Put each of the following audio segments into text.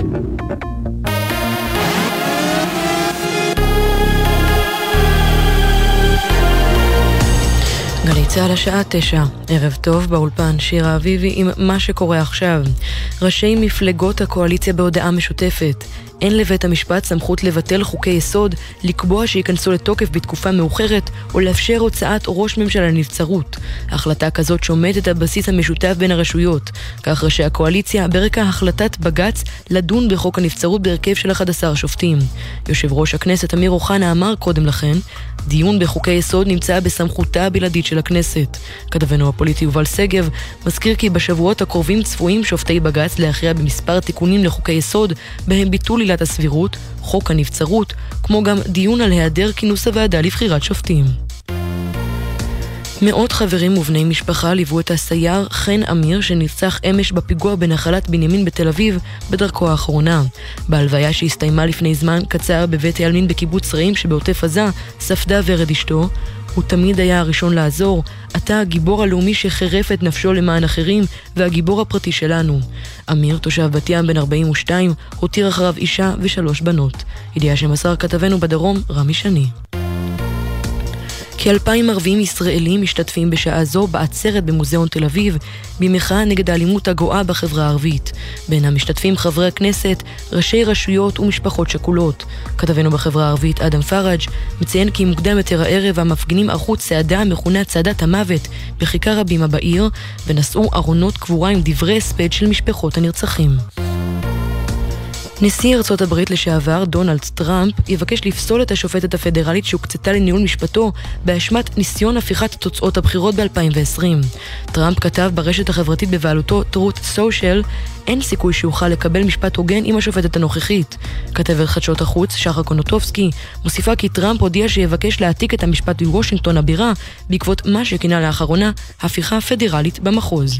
Thank you. צה"ל השעה תשע, ערב טוב באולפן שירה אביבי עם מה שקורה עכשיו. ראשי מפלגות הקואליציה בהודעה משותפת. אין לבית המשפט סמכות לבטל חוקי יסוד, לקבוע שייכנסו לתוקף בתקופה מאוחרת, או לאפשר הוצאת ראש ממשלה לנבצרות. החלטה כזאת שומדת על בסיס המשותף בין הרשויות. כך ראשי הקואליציה ברקע החלטת בג"ץ לדון בחוק הנבצרות בהרכב של 11 שופטים. יושב ראש הכנסת אמיר אוחנה אמר קודם לכן, דיון בחוקי יסוד נמצא בסמכותה הבלעדית של הכנסת. כתבנו הפוליטי יובל שגב מזכיר כי בשבועות הקרובים צפויים שופטי בג"ץ להכריע במספר תיקונים לחוקי יסוד, בהם ביטול עילת הסבירות, חוק הנבצרות, כמו גם דיון על היעדר כינוס הוועדה לבחירת שופטים. מאות חברים ובני משפחה ליוו את הסייר חן אמיר שנרצח אמש בפיגוע בנחלת בנימין בתל אביב בדרכו האחרונה. בהלוויה שהסתיימה לפני זמן קצר בבית העלמין בקיבוץ רעים שבעוטף עזה, ספדה ורד אשתו. הוא תמיד היה הראשון לעזור, אתה הגיבור הלאומי שחירף את נפשו למען אחרים והגיבור הפרטי שלנו. אמיר, תושב בת ים בן 42, הותיר אחריו אישה ושלוש בנות. ידיעה שמסר כתבנו בדרום, רמי שני. כאלפיים ערבים ישראלים משתתפים בשעה זו בעצרת במוזיאון תל אביב במחאה נגד האלימות הגואה בחברה הערבית. בין המשתתפים חברי הכנסת, ראשי רשויות ומשפחות שכולות. כתבנו בחברה הערבית אדם פראג' מציין כי מוקדם יותר הערב המפגינים ערכו צעדה המכונה צעדת המוות בכיכר הבימה בעיר ונשאו ארונות קבורה עם דברי הספד של משפחות הנרצחים. נשיא ארצות הברית לשעבר, דונלד טראמפ, יבקש לפסול את השופטת הפדרלית שהוקצתה לניהול משפטו באשמת ניסיון הפיכת תוצאות הבחירות ב-2020. טראמפ כתב ברשת החברתית בבעלותו Truth Social, אין סיכוי שיוכל לקבל משפט הוגן עם השופטת הנוכחית. כתבת חדשות החוץ, שחר קונוטובסקי, מוסיפה כי טראמפ הודיע שיבקש להעתיק את המשפט מוושינגטון הבירה, בעקבות מה שכינה לאחרונה הפיכה פדרלית במחוז.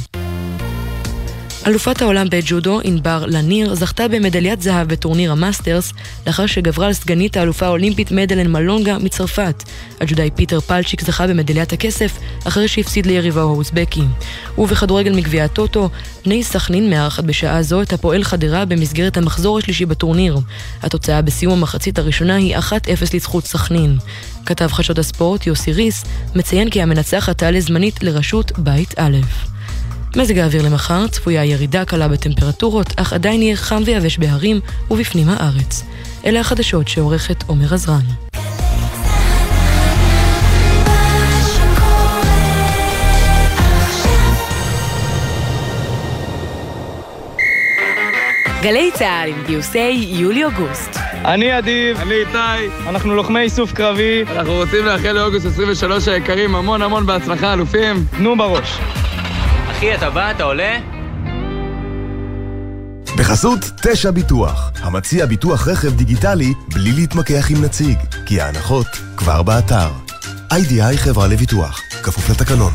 אלופת העולם בג'ודו, ענבר לניר, זכתה במדליית זהב בטורניר המאסטרס, לאחר שגברה על סגנית האלופה האולימפית מדלן מלונגה מצרפת. הג'ודאי פיטר פלצ'יק זכה במדליית הכסף, אחרי שהפסיד ליריבו האוזבקי. ובכדורגל מגביע הטוטו, בני סכנין מארחת בשעה זו את הפועל חדרה במסגרת המחזור השלישי בטורניר. התוצאה בסיום המחצית הראשונה היא 1-0 לזכות סכנין. כתב חדשות הספורט יוסי ריס מציין כי המנצחת תעלה זמנית לראשות בית א'. מזג האוויר למחר צפויה ירידה קלה בטמפרטורות, אך עדיין יהיה חם ויבש בהרים ובפנים הארץ. אלה החדשות שעורכת עומר עזרן. גלי צה"ל עם גיוסי יולי-אוגוסט. אני אדיב. אני איתי. אנחנו לוחמי איסוף קרבי. אנחנו רוצים לאחל לאוגוסט 23 היקרים המון המון בהצלחה, אלופים. תנו בראש. אחי, אתה בא? אתה עולה? בחסות תשע ביטוח, המציע ביטוח רכב דיגיטלי בלי להתמקח עם נציג, כי ההנחות כבר באתר. איי-די-איי חברה לביטוח, כפוף לתקנון.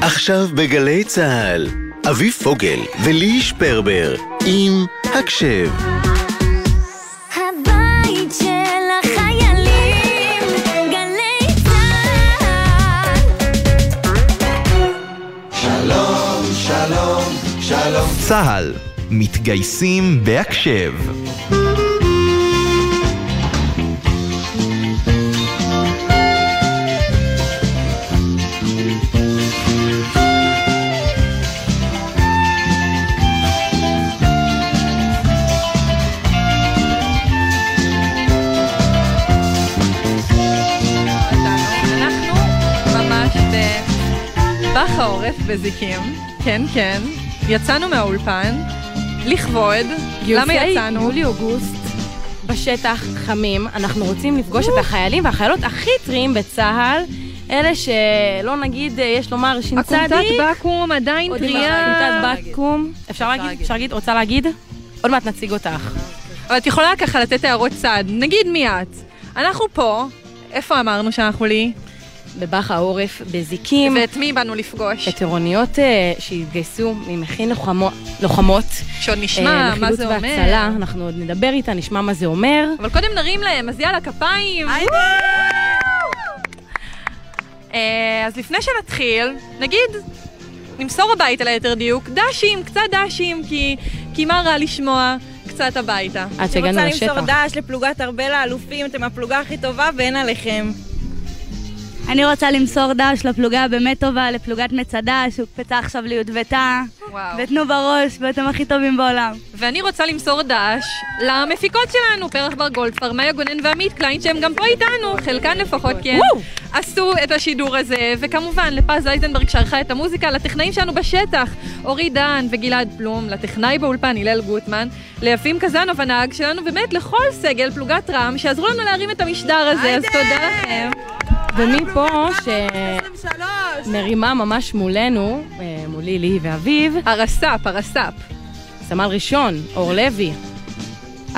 עכשיו בגלי צה"ל, אביב פוגל ולי שפרבר, עם הקשב. צה"ל, מתגייסים בהקשב. בזיקים, כן כן, יצאנו מהאולפן, לכבוד, למה יצאנו? יולי-אוגוסט בשטח חמים, אנחנו רוצים לפגוש את החיילים והחיילות הכי טריים בצה"ל, אלה שלא נגיד, אה, יש לומר, צדיק. עקומתת בקו"ם עדיין טריה. עקומתת בקו"ם. אפשר להגיד? אפשר להגיד? רוצה להגיד? עוד מעט נציג אותך. אבל את יכולה ככה לתת הערות צד, נגיד מי את. אנחנו פה, איפה אמרנו שאנחנו לי? בבאח העורף, בזיקים. ואת מי באנו לפגוש? את עירוניות אה, שהתגייסו ממכין לוחמו, לוחמות. שעוד נשמע אה, מה זה אומר. והצלה. אנחנו עוד נדבר איתה, נשמע מה זה אומר. אבל קודם נרים להם, אז יאללה, כפיים. אה, אז לפני שנתחיל, נגיד, נמסור הביתה ליתר דיוק, דשים, קצת דשים, כי, כי מה רע לשמוע? קצת הביתה. עד שהגענו אני רוצה לשטח. למסור דש לפלוגת ארבל האלופים, אתם הפלוגה הכי טובה ואין עליכם. אני רוצה למסור דש לפלוגה הבאמת טובה, לפלוגת מצדה, שהוקפצה עכשיו ליודבתה. וואו. ותנו בראש, ואתם הכי טובים בעולם. ואני רוצה למסור דש למפיקות שלנו, פרח בר גולדפר, מאיה גונן ועמית קליין, שהם גם פה איתנו, חלקן לפחות, הם עשו את השידור הזה, וכמובן לפז אייזנברג שערכה את המוזיקה, לטכנאים שלנו בשטח, אורי דן וגלעד פלום, לטכנאי באולפן הלל גוטמן, ליפים קזנוב הנהג שלנו, באמת לכל סגל פלוגת רם, שעזרו לנו להרים את המשדר הזה, אז תודה לכם. ומפה שמרימה ממש מולנו, אה, מולי, לי ואביב. הרס"פ, הרס"פ. סמל ראשון, אור לוי.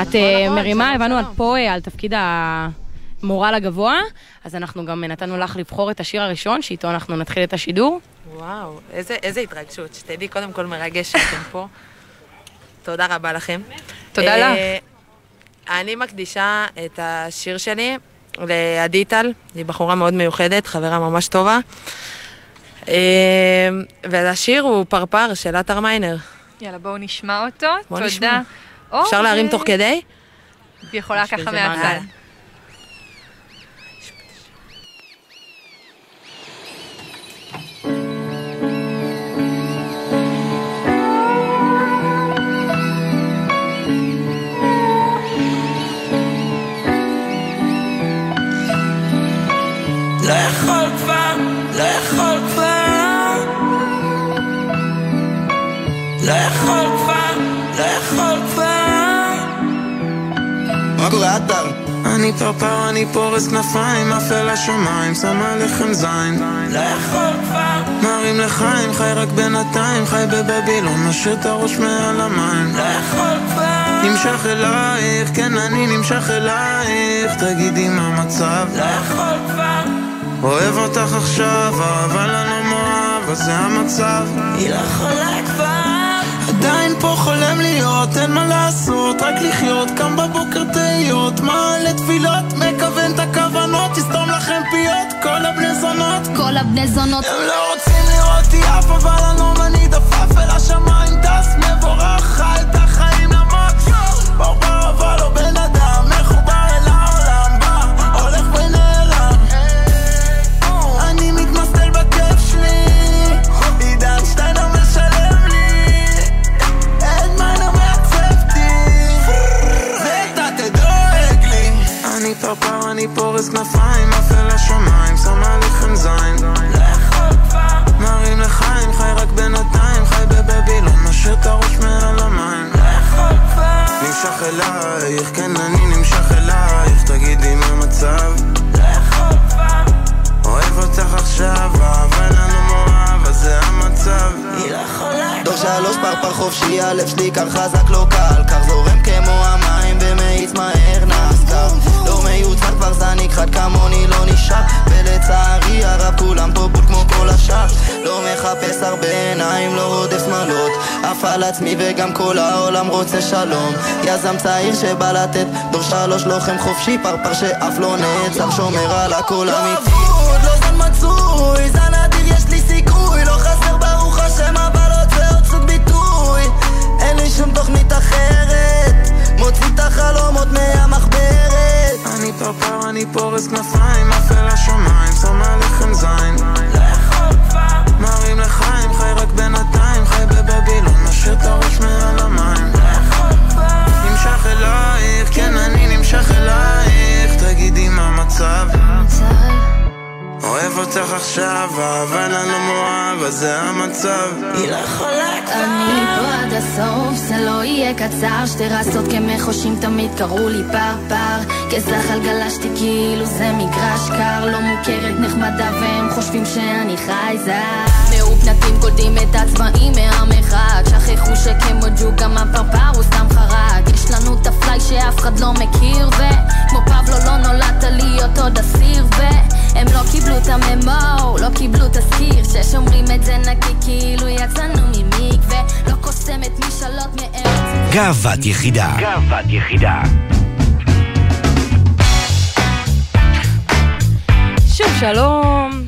את אה, מרימה, הבנו עד פה אה, על תפקיד המורל הגבוה, אז אנחנו גם נתנו לך לבחור את השיר הראשון, שאיתו אנחנו נתחיל את השידור. וואו, איזה, איזה התרגשות. שתדעי, קודם כל מרגש שאתם פה. תודה רבה לכם. תודה אה, אני מקדישה את השיר שלי לעדי טל, היא בחורה מאוד מיוחדת, חברה ממש טובה. אה, והשיר הוא פרפר של עטר מיינר. יאללה, בואו נשמע אותו. בואו תודה. נשמע. אור, אפשר להרים תוך כדי? היא יכולה ככה מהצד. לא יכול כבר, לא יכול כבר. לא יכול כבר, לא יכול כבר. מה קורה, עטר? אני פרפר, אני פורס כנפיים, עף אל השמיים, שם עליכם זין. לא יכול כבר. מרים לחיים, חי רק בינתיים, חי בבבילון, משאיר את הראש מעל המים. לא יכול כבר. נמשך אלייך, כן אני נמשך אלייך, תגידי מה המצב. לא יכול כבר אוהב אותך עכשיו, אבל אני לא מאוהב, אז זה המצב. היא לא יכולה כבר. עדיין פה חולם להיות, אין מה לעשות, רק לחיות, קם בבוקר תהיות, מעלה תפילות, מכוון את הכוונות, תסתום לכם פיות, כל הבני זונות. כל הבני זונות הם לא רוצים לראות אותי עף, אבל אני אני דפף אל השמיים, טס מבורך, חי את חופשי פרפר שאף לא נעצר שומר על הכל אמיתי אבוד, לא זן מצוי, המצב. היא לא יכולה אני פה עד הסוף, זה לא יהיה קצר. שתי רסות כמחושים תמיד קראו לי פרפר. כזחל גלשתי כאילו זה מגרש קר. לא מוכרת נחמדה והם חושבים שאני חייזר מאופנתים קולטים את הצבעים מהמרחק שכחו שכמו ג'וק גם הפרפר הוא סתם חרק לנו את הפליי שאף אחד לא מכיר וכמו פבלו לא נולדת להיות עוד אסיר והם לא קיבלו את הממו, לא קיבלו תזכיר ששומרים את זה נקי כאילו יצאנו ממקווה לא קוסמת משאלות מארץ גאוות יחידה. גאוות יחידה. שוב שלום.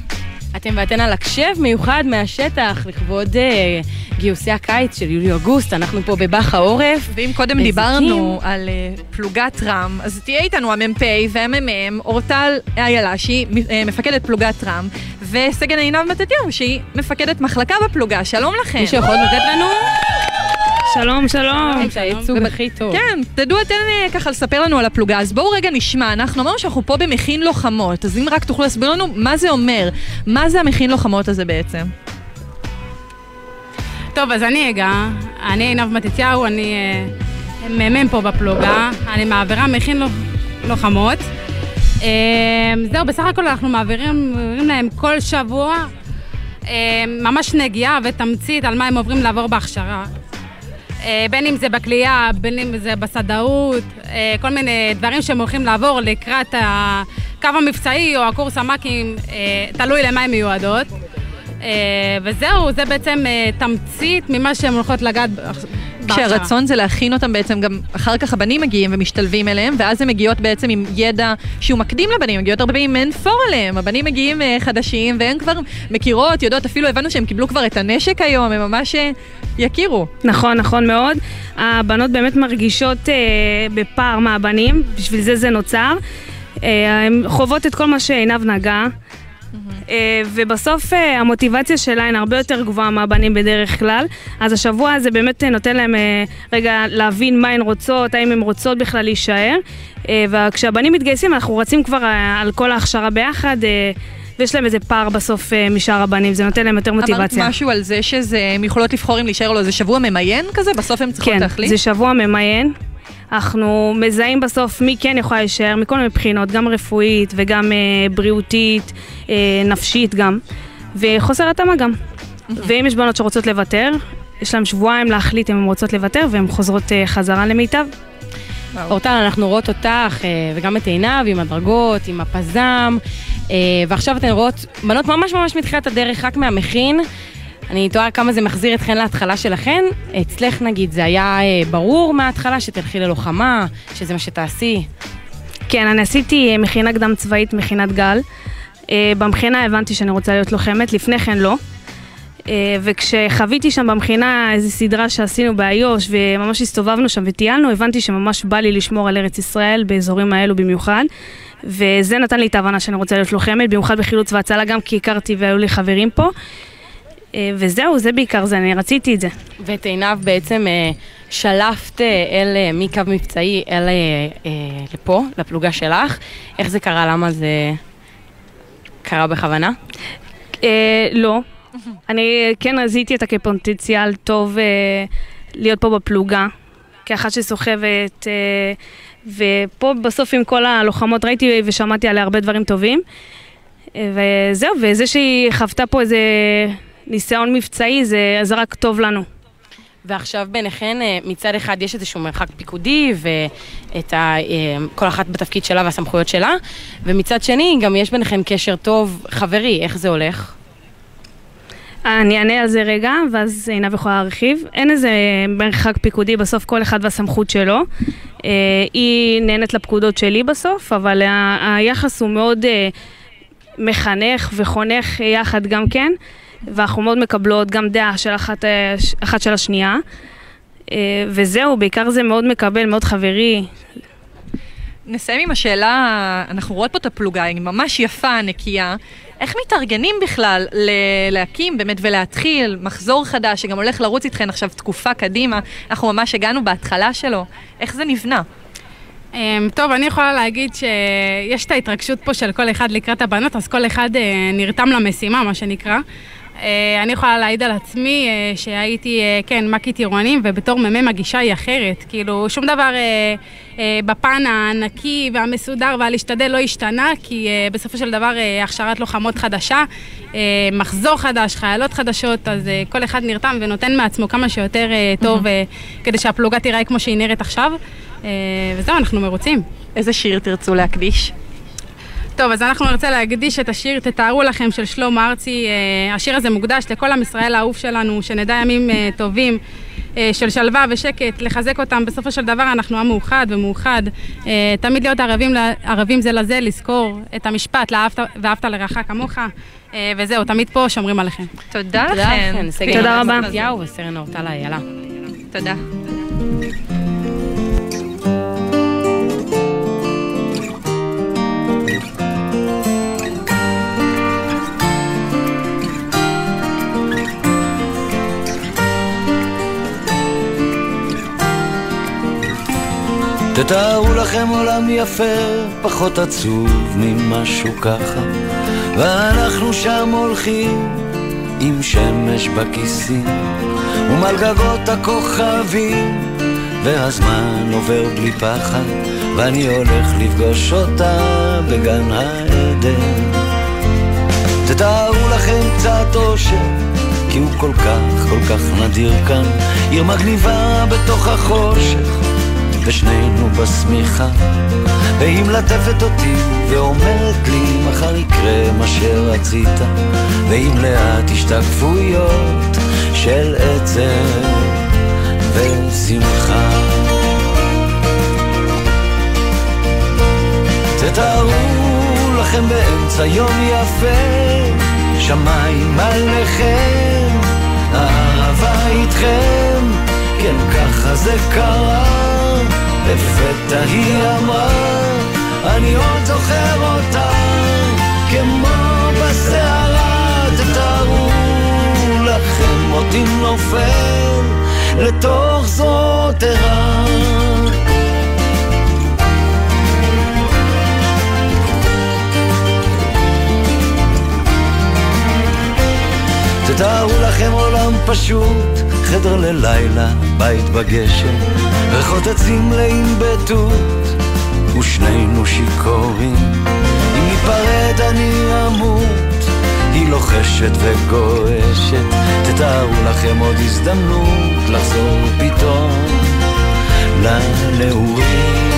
אתם ואתן על הקשב מיוחד מהשטח לכבוד אה, גיוסי הקיץ של יולי-אוגוסט, אנחנו פה בבאח העורף. ואם קודם דיברנו על אה, פלוגת רם, אז תהיה איתנו המ"פ והמ"מ אורטל איילה, שהיא אה, מפקדת פלוגת רם, וסגן עינב מתתיהו, שהיא מפקדת מחלקה בפלוגה. שלום לכם. מישהו יכול לתת לנו? שלום, שלום. את הייצוג הכי טוב. כן, תדעו אתן אה, ככה לספר לנו על הפלוגה. אז בואו רגע נשמע, אנחנו אמרנו שאנחנו פה במכין לוחמות, אז אם רק תוכלו להסביר לנו מה זה אומר, מה זה המכין לוחמות הזה בעצם? טוב, אז אני אגע. אני עינב מתתיהו, אני אה, מ"מ פה בפלוגה. אני מעבירה מכין לוח- לוחמות. אה, זהו, בסך הכל אנחנו מעבירים מעבירים להם כל שבוע אה, ממש נגיעה ותמצית על מה הם עוברים לעבור בהכשרה. אה, בין אם זה בכלייה, בין אם זה בסדאות, אה, כל מיני דברים שהם הולכים לעבור לקראת הקו המבצעי או הקורס המ"כים, אה, תלוי למה הן מיועדות. וזהו, זה בעצם תמצית ממה שהן הולכות לגעת. כשהרצון זה להכין אותם בעצם, גם אחר כך הבנים מגיעים ומשתלבים אליהם, ואז הן מגיעות בעצם עם ידע שהוא מקדים לבנים, מגיעות הרבה פעמים אין פור עליהם, הבנים מגיעים אה, חדשים, והן כבר מכירות, יודעות, אפילו הבנו שהם קיבלו כבר את הנשק היום, הם ממש אה, יכירו. נכון, נכון מאוד. הבנות באמת מרגישות אה, בפער מהבנים, בשביל זה זה נוצר. אה, הן חוות את כל מה שעינב נגע. אה, ובסוף אה, המוטיבציה שלהן הרבה יותר גבוהה מהבנים בדרך כלל, אז השבוע הזה באמת אה, נותן להם רגע להבין מה הן רוצות, האם הן רוצות בכלל להישאר. וכשהבנים מתגייסים אנחנו רצים כבר על כל ההכשרה ביחד, ויש להם איזה פער בסוף משאר הבנים, זה נותן להם יותר מוטיבציה. אמרת משהו על זה שהן יכולות לבחור אם להישאר או לא, זה שבוע ממיין כזה? בסוף הן צריכות כן, להחליט? זה שבוע ממיין. אנחנו מזהים בסוף מי כן יכולה להישאר מכל מיני בחינות, גם רפואית וגם אה, בריאותית, אה, נפשית גם, וחוסר התאמה גם. ואם יש בנות שרוצות לוותר, יש להן שבועיים להחליט אם הן רוצות לוותר והן חוזרות אה, חזרה למיטב. אורטל, אנחנו רואות אותך אה, וגם את עינב עם הדרגות, עם הפזם, אה, ועכשיו אתן רואות בנות ממש ממש מתחילת הדרך, רק מהמכין. אני תוהה כמה זה מחזיר אתכן להתחלה שלכן. אצלך נגיד, זה היה אה, ברור מההתחלה שתלכי ללוחמה, שזה מה שתעשי. כן, אני עשיתי אה, מכינה קדם צבאית, מכינת גל. אה, במכינה הבנתי שאני רוצה להיות לוחמת, לפני כן לא. וכשחוויתי שם במכינה איזו סדרה שעשינו באיו"ש וממש הסתובבנו שם וטיילנו, הבנתי שממש בא לי לשמור על ארץ ישראל באזורים האלו במיוחד. וזה נתן לי את ההבנה שאני רוצה להיות לוחמת, במיוחד בחילוץ והצלה, גם כי הכרתי והיו לי חברים פה. אה, וזהו, זה בעיקר זה, אני רציתי את זה. ואת עינב בעצם אה, שלפת אה, אל, מקו מבצעי אל לפה, לפלוגה שלך. איך זה קרה? למה זה קרה בכוונה? לא. אני כן זיהיתי אותה כפוטנציאל טוב להיות פה בפלוגה, כאחת שסוחבת, ופה בסוף עם כל הלוחמות ראיתי ושמעתי עליה הרבה דברים טובים. וזהו, וזה שהיא חוותה פה איזה ניסיון מבצעי, זה, זה רק טוב לנו. ועכשיו ביניכן, אה, מצד אחד יש איזשהו מרחק פיקודי, ואת ה, אה, כל אחת בתפקיד שלה והסמכויות שלה, ומצד שני, גם יש ביניכן קשר טוב חברי, איך זה הולך? אני אענה על זה רגע, ואז עינב יכולה להרחיב. אין איזה מרחק פיקודי, בסוף כל אחד והסמכות שלו. אה, היא נהנית לפקודות שלי בסוף, אבל היחס הוא מאוד מחנך וחונך יחד גם כן, ואנחנו מאוד מקבלות גם דעה של אחת, אה, אחת של השנייה. אה, וזהו, בעיקר זה מאוד מקבל, מאוד חברי. נסיים עם השאלה, אנחנו רואות פה את הפלוגה, היא ממש יפה, נקייה. איך מתארגנים בכלל ל- להקים באמת ולהתחיל מחזור חדש שגם הולך לרוץ איתכן עכשיו תקופה קדימה? אנחנו ממש הגענו בהתחלה שלו. איך זה נבנה? אמ, טוב, אני יכולה להגיד שיש את ההתרגשות פה של כל אחד לקראת הבנות, אז כל אחד אה, נרתם למשימה, מה שנקרא. אה, אני יכולה להעיד על עצמי אה, שהייתי, אה, כן, מ"כית עירונים, ובתור מ"מ הגישה היא אחרת. כאילו, שום דבר בפן הנקי והמסודר והלהשתדל לא השתנה, כי בסופו של דבר הכשרת לוחמות חדשה, מחזור חדש, חיילות חדשות, אז כל אחד נרתם ונותן מעצמו כמה שיותר טוב, אה, כדי שהפלוגה תיראה כמו שהיא נראית עכשיו. וזהו, אנחנו מרוצים. איזה שיר תרצו להקדיש? טוב, אז אנחנו נרצה להקדיש את השיר "תתארו לכם" של שלמה ארצי. אה, השיר הזה מוקדש לכל עם ישראל האהוב שלנו, שנדע ימים אה, טובים. אה, של שלווה ושקט, לחזק אותם. בסופו של דבר אנחנו עם מאוחד ומאוחד. תמיד להיות ערבים, ערבים זה לזה, לזכור את המשפט, "לאהבת- ואהבת לרעך כמוך. וזהו, תמיד פה שומרים עליכם. תודה תודה. סגן תודה רבה. אורטל איילה. תודה. תתארו לכם עולם יפה, פחות עצוב ממשהו ככה. ואנחנו שם הולכים עם שמש בכיסים ומעל גגות הכוכבים והזמן עובר בלי פחד ואני הולך לפגוש אותה בגן העדן. תתארו לכם קצת אושר כי הוא כל כך כל כך נדיר כאן. עיר מגניבה בתוך החושך ושנינו בשמיכה. והיא מלטפת אותי ואומרת לי מחר יקרה מה שרצית. ועם לאט השתקפויות של עצב ושמחה. תתארו לכם באמצע יום יפה שמיים עליכם אהבה איתכם. כן ככה זה קרה לפתע היא אמרה, אני עוד זוכר אותה, כמו בסערה, תתארו לכם אותי נופל לתוך זאת ערה. תתארו לכם עולם פשוט, חדר ללילה, בית בגשם, מלאים בתות, ושנינו שיכורים. אם ניפרד אני אמות, היא לוחשת וגועשת, תתארו לכם עוד הזדמנות לחזור פתאום לנעורים.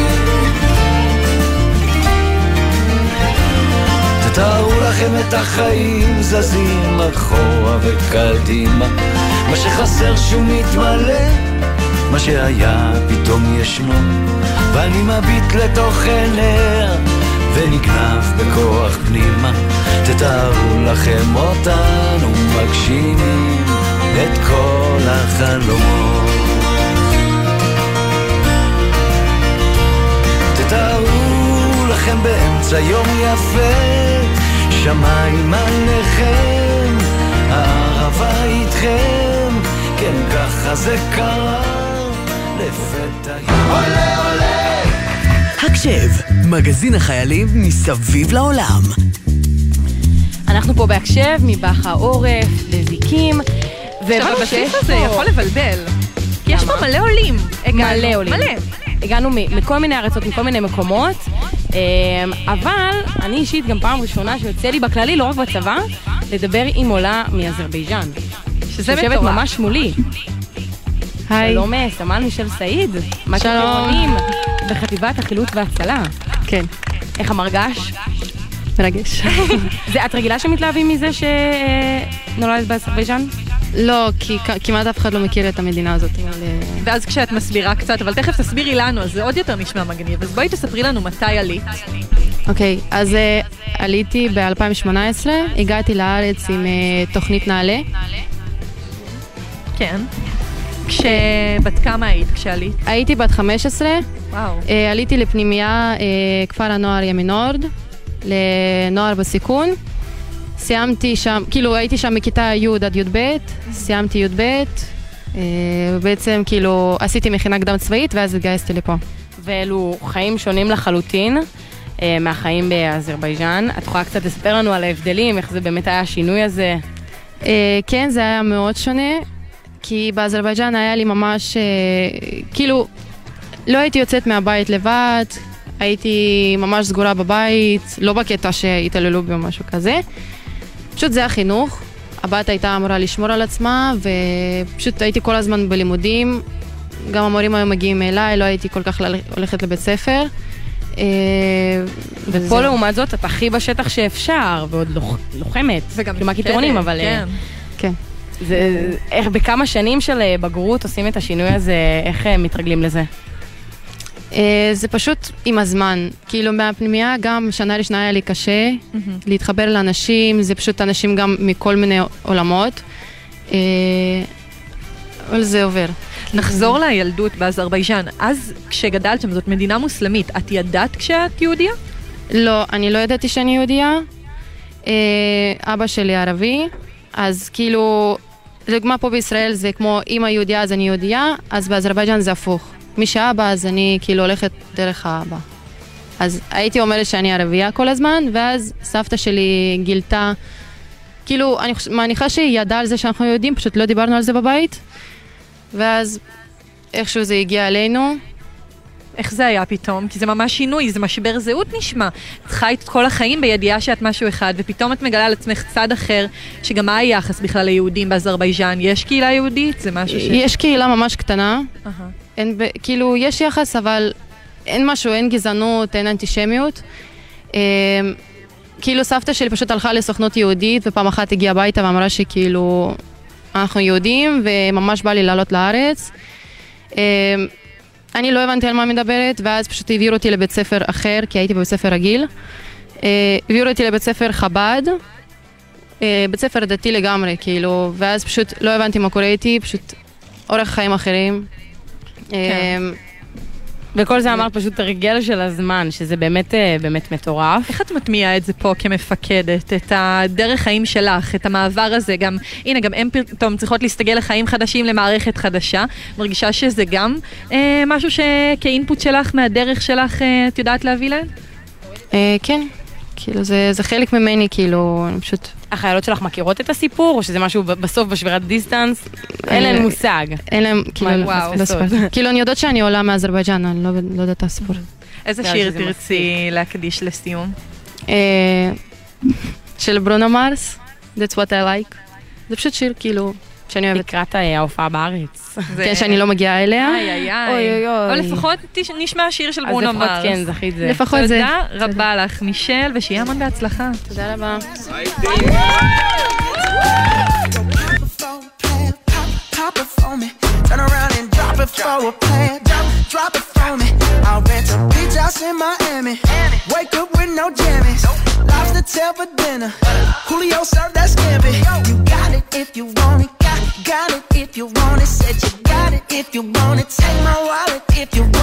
תתארו לכם את החיים זזים אחורה וקדימה מה שחסר שהוא מתמלא מה שהיה פתאום ישנו. ואני מביט לתוך עיניה ונגנב בכוח פנימה. תתארו לכם אותנו מגשימים את כל החלומות. תתארו לכם באמצע יום יפה שמיים עליכם, הערבה איתכם, כן ככה זה קרה, לפתע... עולה עולה! הקשב, מגזין החיילים מסביב לעולם. אנחנו פה בהקשב, מבח העורף, לזיקים, עכשיו הבסיס הזה יכול לבלבל. כי יש פה מלא עולים. הגענו. מלא עולים. מלא. הגענו מ- מכל מיני ארצות, מכל מיני מקומות, אמ, אבל אני אישית גם פעם ראשונה שיוצא לי בכללי, לא רק בצבא, לדבר עם עולה מאזרבייג'אן. שזה שיושבת מטורף. ממש מולי. היי. שלום, אה, סמל מישל סעיד. מה שלום. בחטיבת החילוץ וההצלה. כן. איך המרגש? מרגש. זה, את רגילה שמתלהבים מזה שנולדת באזרבייג'אן? לא, כי כמעט אף אחד לא מכיר את המדינה הזאת. אבל, אה, ואז כשאת מסבירה קצת, אבל תכף תסבירי לנו, אז זה עוד יותר נשמע מגניב. אז בואי תספרי לנו מתי עלית. אוקיי, אז אה, עליתי ב-2018, הגעתי לארץ עם אה, תוכנית נעל"ה. כן. כשבת כמה היית כשעלית? הייתי בת 15, וואו. אה, עליתי לפנימייה אה, כפר הנוער ימינורד, לנוער בסיכון. סיימתי שם, כאילו הייתי שם מכיתה י' עד י"ב, סיימתי י"ב, אה, ובעצם כאילו עשיתי מכינה קדם צבאית ואז התגייסתי לפה. ואלו חיים שונים לחלוטין אה, מהחיים באזרבייג'אן. את יכולה קצת לספר לנו על ההבדלים, איך זה באמת היה השינוי הזה? כן, זה היה מאוד שונה, כי באזרבייג'אן היה לי ממש, אה, כאילו, לא הייתי יוצאת מהבית לבד, הייתי ממש סגורה בבית, לא בקטע שהתעללו בי או משהו כזה. פשוט זה החינוך. הבת הייתה אמורה לשמור על עצמה, ופשוט הייתי כל הזמן בלימודים. גם המורים היו מגיעים אליי, לא הייתי כל כך הולכת לבית ספר. אה, ופה. לעומת זאת, את הכי בשטח שאפשר, ועוד לוח- לוחמת. וגם קיתרונים, מפחדת, אבל... אה, כן. זה, איך בכמה שנים של אה, בגרות עושים את השינוי הזה, איך אה, מתרגלים לזה? אה, זה פשוט עם הזמן. כאילו מהפנימייה גם שנה ראשונה היה לי קשה להתחבר לאנשים, זה פשוט אנשים גם מכל מיני עולמות. אבל זה עובר. נחזור לילדות באזרבייג'אן. אז כשגדלת שם, זאת מדינה מוסלמית, את ידעת כשאת יהודייה? לא, אני לא ידעתי שאני יהודייה. אבא שלי ערבי, אז כאילו, לדוגמה פה בישראל זה כמו אמא יהודייה אז אני יהודייה, אז באזרבייג'אן זה הפוך. מי שאבא אז אני כאילו הולכת דרך האבא. אז הייתי אומרת שאני ערבייה כל הזמן, ואז סבתא שלי גילתה, כאילו, אני מניחה שהיא ידעה על זה שאנחנו יהודים, פשוט לא דיברנו על זה בבית, ואז איכשהו זה הגיע אלינו. איך זה היה פתאום? כי זה ממש שינוי, זה משבר זהות נשמע. את חיית כל החיים בידיעה שאת משהו אחד, ופתאום את מגלה על עצמך צד אחר, שגם מה היחס בכלל ליהודים באזרבייג'אן? יש קהילה יהודית? זה משהו ש... יש קהילה ממש קטנה, אהה. אין, כאילו, יש יחס, אבל אין משהו, אין גזענות, אין אנטישמיות. אה, כאילו, סבתא שלי פשוט הלכה לסוכנות יהודית, ופעם אחת הגיעה הביתה ואמרה שכאילו, אנחנו יהודים, וממש בא לי לעלות לארץ. אה, אני לא הבנתי על מה מדברת, ואז פשוט העבירו אותי לבית ספר אחר, כי הייתי בבית ספר רגיל. אה, העבירו אותי לבית ספר חב"ד, אה, בית ספר דתי לגמרי, כאילו, ואז פשוט לא הבנתי מה קורה איתי, פשוט אורח חיים אחרים. כן. וכל זה אמרת פשוט הרגל של הזמן, שזה באמת, אה, באמת מטורף. איך את מטמיעה את זה פה כמפקדת, את הדרך חיים שלך, את המעבר הזה, גם, הנה, גם הן פתאום צריכות להסתגל לחיים חדשים, למערכת חדשה. מרגישה שזה גם אה, משהו שכאינפוט שלך, מהדרך שלך, אה, את יודעת להביא להן? אה, כן, כאילו זה, זה חלק ממני, כאילו, אני פשוט... החיילות שלך מכירות את הסיפור, או שזה משהו ב- בסוף בשבירת distance? אין להן מושג. אין להם, כאילו, מה, לא וואו. סיפרתי. כאילו, אני יודעת שאני עולה מאזרבייג'אן, אני לא, לא יודעת את הסיפור. איזה לא, שיר תרצי להקדיש לסיום? אה, של ברונו מרס, That's what I like. זה פשוט שיר, כאילו, שאני אוהבת. לקראת אה, ההופעה בארץ. כן, שאני לא מגיעה אליה. איי, איי, איי. או לפחות נשמע שיר של ברונו מרס. אז לפחות כן, זכית זה. לפחות זה. תודה רבה לך, מישל, ושיהיה המון בהצלחה. תודה רבה. Tell for dinner. Coolio served that scampi. You got it if you want it. Got, it if you want it. Said you got it if you want it. Take my wallet if you want it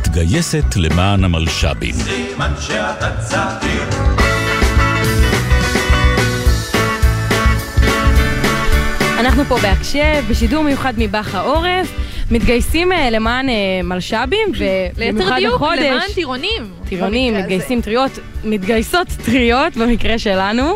מתגייסת למען המלש"בים. סימן שאתה צעיר אנחנו פה בהקשב, בשידור מיוחד מבאח העורף, מתגייסים אה, למען אה, מלש"בים, ובמיוחד ליתר דיוק, החודש... למען טירונים. טירונים, מתגייסים טריות, מתגייסות טריות במקרה שלנו.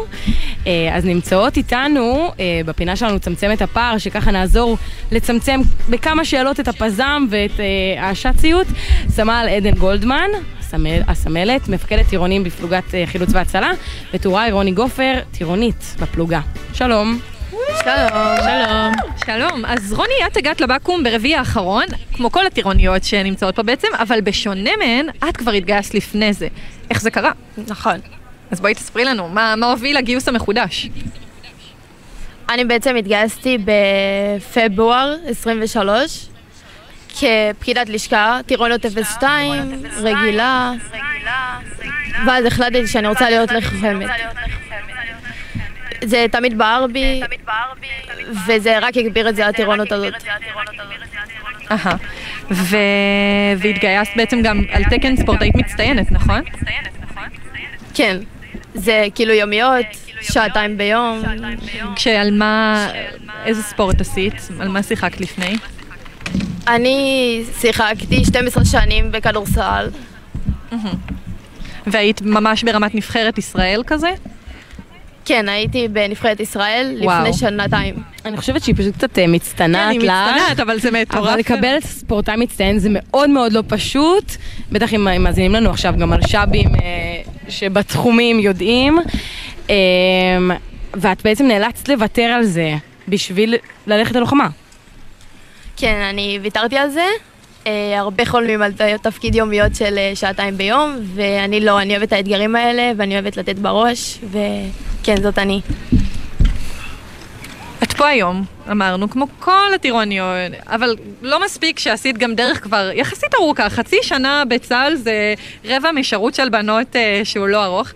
אה, אז נמצאות איתנו אה, בפינה שלנו לצמצם את הפער, שככה נעזור לצמצם בכמה שאלות את הפזם ואת אה, השאציות. סמל עדן גולדמן, הסמל- הסמלת, מפקדת טירונים בפלוגת חילוץ והצלה, וטוראי רוני גופר, טירונית בפלוגה. שלום. שלום. שלום. שלום. אז רוני, את הגעת לבקו"ם ברביעי האחרון, כמו כל הטירוניות שנמצאות פה בעצם, אבל בשונה מהן, את כבר התגייסת לפני זה. איך זה קרה? נכון. אז בואי תספרי לנו, מה, מה הוביל לגיוס המחודש? אני בעצם התגייסתי בפברואר 23 כפקידת לשכה, טירונות 02, רגילה, ואז החלטתי שאני רוצה להיות לוחמת. זה תמיד בער בי, וזה רק הגביר את זה הטירונות הזאת. אהה. והתגייסת בעצם גם על תקן ספורטאית מצטיינת, נכון? כן, זה כאילו יומיות, שעתיים ביום. כשעל מה, איזה ספורט עשית? על מה שיחקת לפני? אני שיחקתי 12 שנים בכדורסל. והיית ממש ברמת נבחרת ישראל כזה? כן, הייתי בנבחרת ישראל וואו. לפני שנתיים. אני חושבת שהיא פשוט קצת אה, מצטנעת כן, לך. היא מצטנעת, אבל זה מטורף. אבל לקבל את ספורטאי מצטיין זה מאוד מאוד לא פשוט. בטח אם אם מאזינים לנו עכשיו גם על שבים אה, שבתחומים יודעים. אה, ואת בעצם נאלצת לוותר על זה בשביל ללכת ללוחמה. כן, אני ויתרתי על זה. אה, הרבה חולמים על תפקיד יומיות של אה, שעתיים ביום, ואני לא, אני אוהבת את האתגרים האלה, ואני אוהבת לתת בראש, וכן, זאת אני. את פה היום, אמרנו, כמו כל הטירוניות, אבל לא מספיק שעשית גם דרך כבר יחסית ארוכה, חצי שנה בצה"ל זה רבע משירות של בנות אה, שהוא לא ארוך.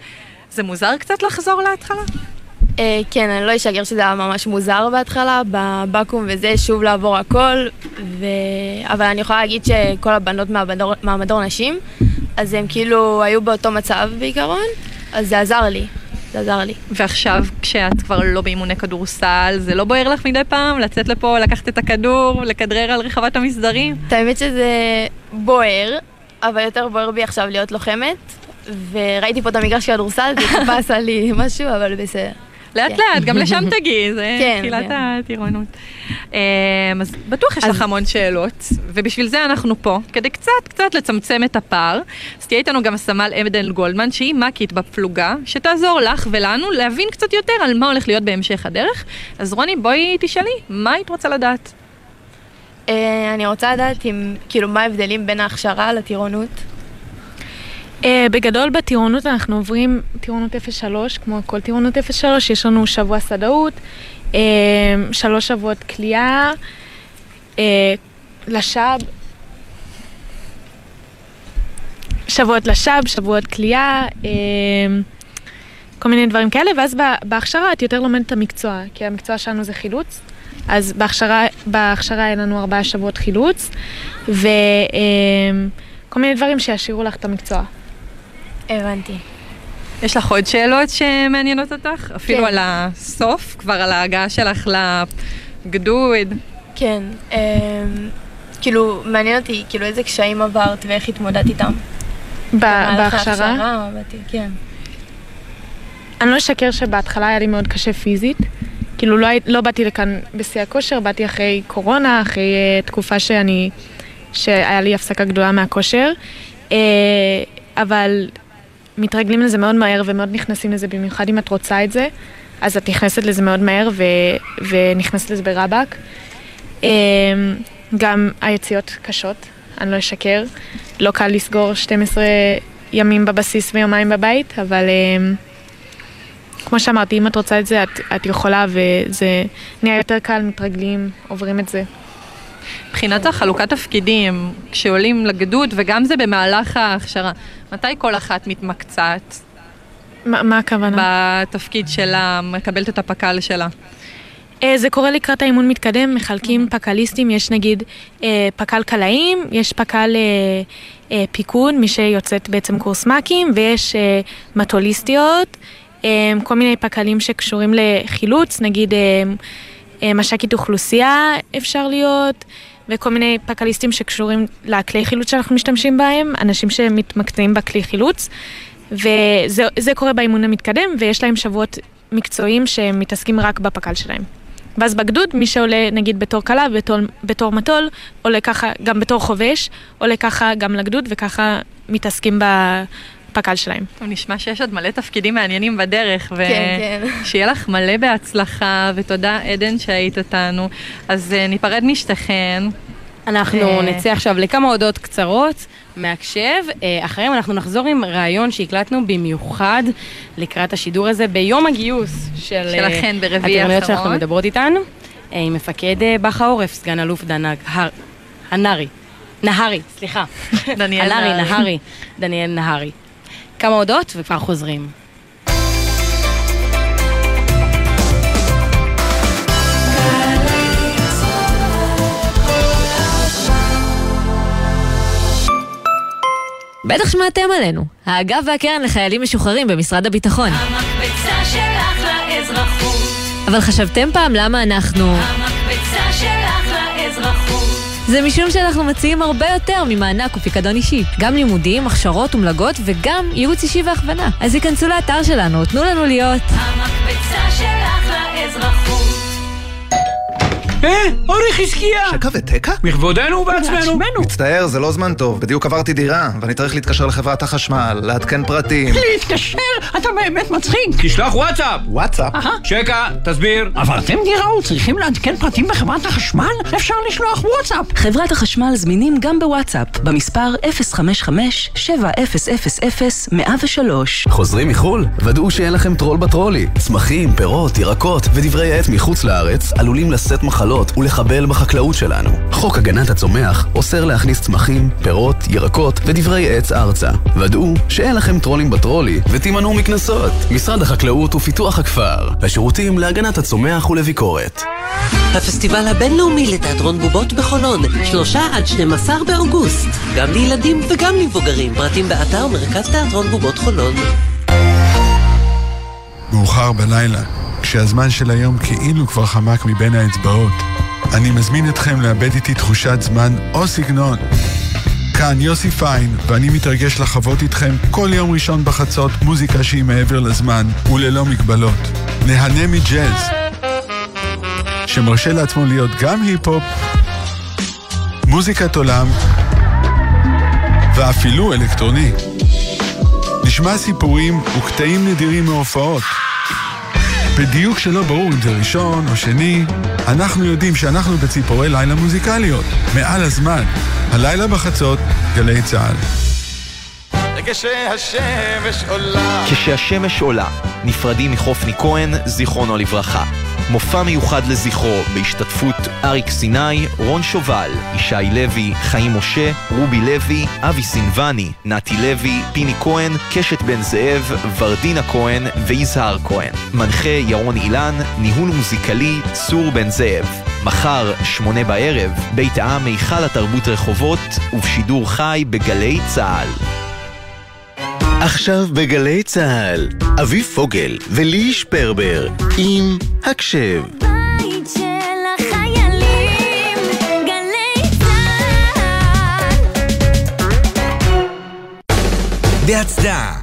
זה מוזר קצת לחזור להתחלה? אה, כן, אני לא אשגר שזה היה ממש מוזר בהתחלה, בבקו"ם וזה, שוב לעבור הכל, ו... אבל אני יכולה להגיד שכל הבנות מהמדור, מהמדור נשים, אז הם כאילו היו באותו מצב בעיקרון, אז זה עזר לי, זה עזר לי. ועכשיו, כשאת כבר לא באימוני כדורסל, זה לא בוער לך מדי פעם לצאת לפה, לקחת את הכדור, לכדרר על רחבת המסדרים? את האמת שזה בוער, אבל יותר בוער בי עכשיו להיות לוחמת, וראיתי פה את המגרש כדורסל, זה טיפה עשה לי משהו, אבל בסדר. לאט כן. לאט, גם לשם תגיעי, זה כן, תחילת כן. הטירונות. אמ, אז בטוח יש לך המון שאלות, ובשביל זה אנחנו פה, כדי קצת קצת לצמצם את הפער. אז תהיה איתנו גם סמל עדן גולדמן, שהיא מ"כית בפלוגה, שתעזור לך ולנו להבין קצת יותר על מה הולך להיות בהמשך הדרך. אז רוני, בואי תשאלי, מה היית רוצה לדעת? אה, אני רוצה לדעת אם, כאילו, מה ההבדלים בין ההכשרה לטירונות? Uh, בגדול בטירונות אנחנו עוברים טירונות 03, כמו כל טירונות 03, יש לנו שבוע שדאות, uh, שלוש שבועות כליאה, uh, לשב, שבועות לשב, שבועות כליאה, כל מיני דברים כאלה, ואז בהכשרה את יותר לומדת את המקצוע, כי המקצוע שלנו זה חילוץ. אז בהכשרה, בהכשרה אין לנו ארבעה שבועות חילוץ, וכל מיני דברים שישאירו לך את המקצוע. הבנתי. יש לך עוד שאלות שמעניינות אותך? אפילו כן. על הסוף, כבר על ההגעה שלך לגדוד. כן, אה, כאילו, מעניין אותי, כאילו, איזה קשיים עברת ואיך התמודדת איתם. בהכשרה? כן. אני לא אשקר שבהתחלה היה לי מאוד קשה פיזית. כאילו לא, לא באתי לכאן בשיא הכושר, באתי אחרי קורונה, אחרי uh, תקופה שאני, שהיה לי הפסקה גדולה מהכושר. Uh, אבל מתרגלים לזה מאוד מהר ומאוד נכנסים לזה, במיוחד אם את רוצה את זה, אז את נכנסת לזה מאוד מהר ו, ונכנסת לזה ברבק. Uh, גם היציאות קשות, אני לא אשקר. לא קל לסגור 12 ימים בבסיס ויומיים בבית, אבל... Uh, כמו שאמרתי, אם את רוצה את זה, את, את יכולה, וזה נהיה יותר קל, מתרגלים, עוברים את זה. מבחינת החלוקת תפקידים, כשעולים לגדוד, וגם זה במהלך ההכשרה, מתי כל אחת מתמקצעת? מה, מה הכוונה? בתפקיד שלה, מקבלת את הפק"ל שלה. אה, זה קורה לקראת האימון מתקדם, מחלקים פקליסטים, יש נגיד אה, פקל קלעים, יש פקל אה, פיקוד, מי שיוצאת בעצם קורס מ"כים, ויש מטוליסטיות, כל מיני פקלים שקשורים לחילוץ, נגיד מש"קית אוכלוסייה אפשר להיות, וכל מיני פקליסטים שקשורים לכלי חילוץ שאנחנו משתמשים בהם, אנשים שמתמקצעים בכלי חילוץ, וזה זה קורה באימון המתקדם, ויש להם שבועות מקצועיים שמתעסקים רק בפקל שלהם. ואז בגדוד, מי שעולה נגיד בתור כלה, בתור, בתור מטול, עולה ככה גם בתור חובש, עולה ככה גם לגדוד, וככה מתעסקים בפקל שלהם. טוב, נשמע שיש עוד מלא תפקידים מעניינים בדרך, כן, ושיהיה לך מלא בהצלחה, ותודה עדן שהיית איתנו. אז אה, ניפרד משתיכן. אנחנו אה, נצא עכשיו לכמה הודעות קצרות מהקשב. אה, אחריהם אנחנו נחזור עם ראיון שהקלטנו במיוחד לקראת השידור הזה ביום הגיוס של שלכן ברביעי הטירוניות האחרון. שאנחנו מדברות איתן, עם מפקד בח העורף, סגן אלוף הר- הנרי, נהרי, סליחה. דניאל. נהרי, דניאל נהרי. כמה הודעות וכבר חוזרים. בטח שמעתם עלינו, האגף והקרן לחיילים משוחררים במשרד הביטחון. המקפצה שלך לאזרחות, אבל חשבתם פעם למה אנחנו... לאזרחות. זה משום שאנחנו מציעים הרבה יותר ממענק ופיקדון אישי. גם לימודים, הכשרות ומלגות וגם ייעוץ אישי והכוונה. אז היכנסו לאתר שלנו, תנו לנו להיות. המקפצה שלך לאזרחות. אה, אורי חזקיה! שקע ותקע? מכבודנו ובעצמנו. מצטער, זה לא זמן טוב. בדיוק עברתי דירה, ואני צריך להתקשר לחברת החשמל, לעדכן פרטים. להתקשר? אתה באמת מצחיק. תשלח וואטסאפ. וואטסאפ? שקע, תסביר. עברתם דירה וצריכים לעדכן פרטים בחברת החשמל? אפשר לשלוח וואטסאפ. חברת החשמל זמינים גם בוואטסאפ, במספר 055-7000-103. חוזרים מחו"ל? ודאו שאין לכם טרול בטרולי. צמחים, פירות, ירקות ודברי עץ מחוץ לארץ עלולים לשאת מחלות ולחבל בחקלאות שלנו. חוק הגנת הצומח אוסר להכניס צמחים, פירות, ירקות ודברי עץ ארצה. ודאו שאין לכם טרולים בטרולי ותימנעו מקנסות. משרד החקלאות ופיתוח הכפר. השירותים להגנת הצומח ולביקורת. הפסטיבל הבינלאומי לתיאטרון בובות בחולון, שלושה עד 12 באוגוסט. גם לילדים וגם למבוגרים, פרטים באתר מרכז תיאטרון בובות חולון. מאוחר בלילה, כשהזמן של היום כאילו כבר חמק מבין האצבעות. אני מזמין אתכם לאבד איתי תחושת זמן או סגנון. כאן יוסי פיין, ואני מתרגש לחוות איתכם כל יום ראשון בחצות מוזיקה שהיא מעבר לזמן וללא מגבלות. נהנה מג'אז, שמרשה לעצמו להיות גם היפ-הופ, מוזיקת עולם ואפילו אלקטרוני. נשמע סיפורים וקטעים נדירים מהופעות. בדיוק שלא ברור אם זה ראשון או שני, אנחנו יודעים שאנחנו בציפורי לילה מוזיקליות, מעל הזמן. הלילה בחצות, גלי צה"ל. כשהשמש עולה. כשהשמש עולה, נפרדים מחופני כהן, זיכרונו לברכה. מופע מיוחד לזכרו, בהשתתפות אריק סיני, רון שובל, ישי לוי, חיים משה, רובי לוי, אבי סינבני, נתי לוי, פיני כהן, קשת בן זאב, ורדינה כהן ויזהר כהן. מנחה ירון אילן, ניהול מוזיקלי צור בן זאב. מחר, שמונה בערב, בית העם היכל התרבות רחובות, ובשידור חי בגלי צה"ל. עכשיו בגלי צה"ל, אביב פוגל ולי שפרבר עם הקשב. בית של החיילים, גלי צה"ל. בהצדעה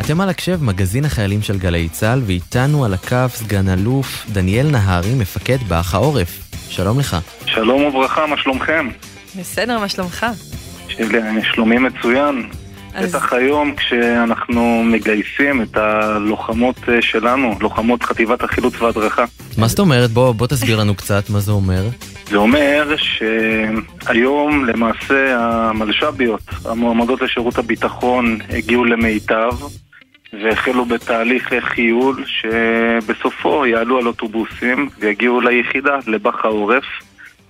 אתם על הקשב, מגזין החיילים של גלי צה"ל, ואיתנו על הקו סגן אלוף דניאל נהרי, מפקד באח העורף. שלום לך. שלום וברכה, מה שלומכם? בסדר, מה שלומך? של- שלומי מצוין. אז- בטח היום כשאנחנו מגייסים את הלוחמות אה, שלנו, לוחמות חטיבת החילוץ וההדרכה. מה זאת אומרת? בוא, בוא תסביר לנו קצת מה זה אומר. זה אומר שהיום למעשה המלש"ביות, המועמדות לשירות הביטחון, הגיעו למיטב והחלו בתהליך חיול שבסופו יעלו על אוטובוסים ויגיעו ליחידה, לבח העורף.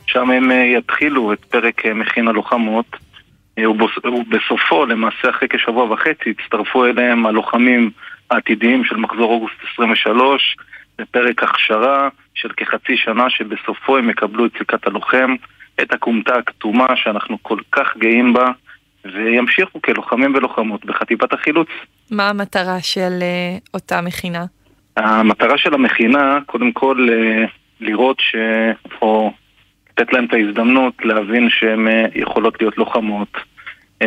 שם הם אה, יתחילו את פרק אה, מכין הלוחמות ובסופו, למעשה אחרי כשבוע וחצי, יצטרפו אליהם הלוחמים העתידיים של מחזור אוגוסט 23 זה פרק הכשרה של כחצי שנה שבסופו הם יקבלו את סיכת הלוחם, את הכומתה הכתומה שאנחנו כל כך גאים בה, וימשיכו כלוחמים ולוחמות בחטיבת החילוץ. מה המטרה של אה, אותה מכינה? המטרה של המכינה, קודם כל אה, לראות ש... או לתת להם את ההזדמנות להבין שהן אה, יכולות להיות לוחמות.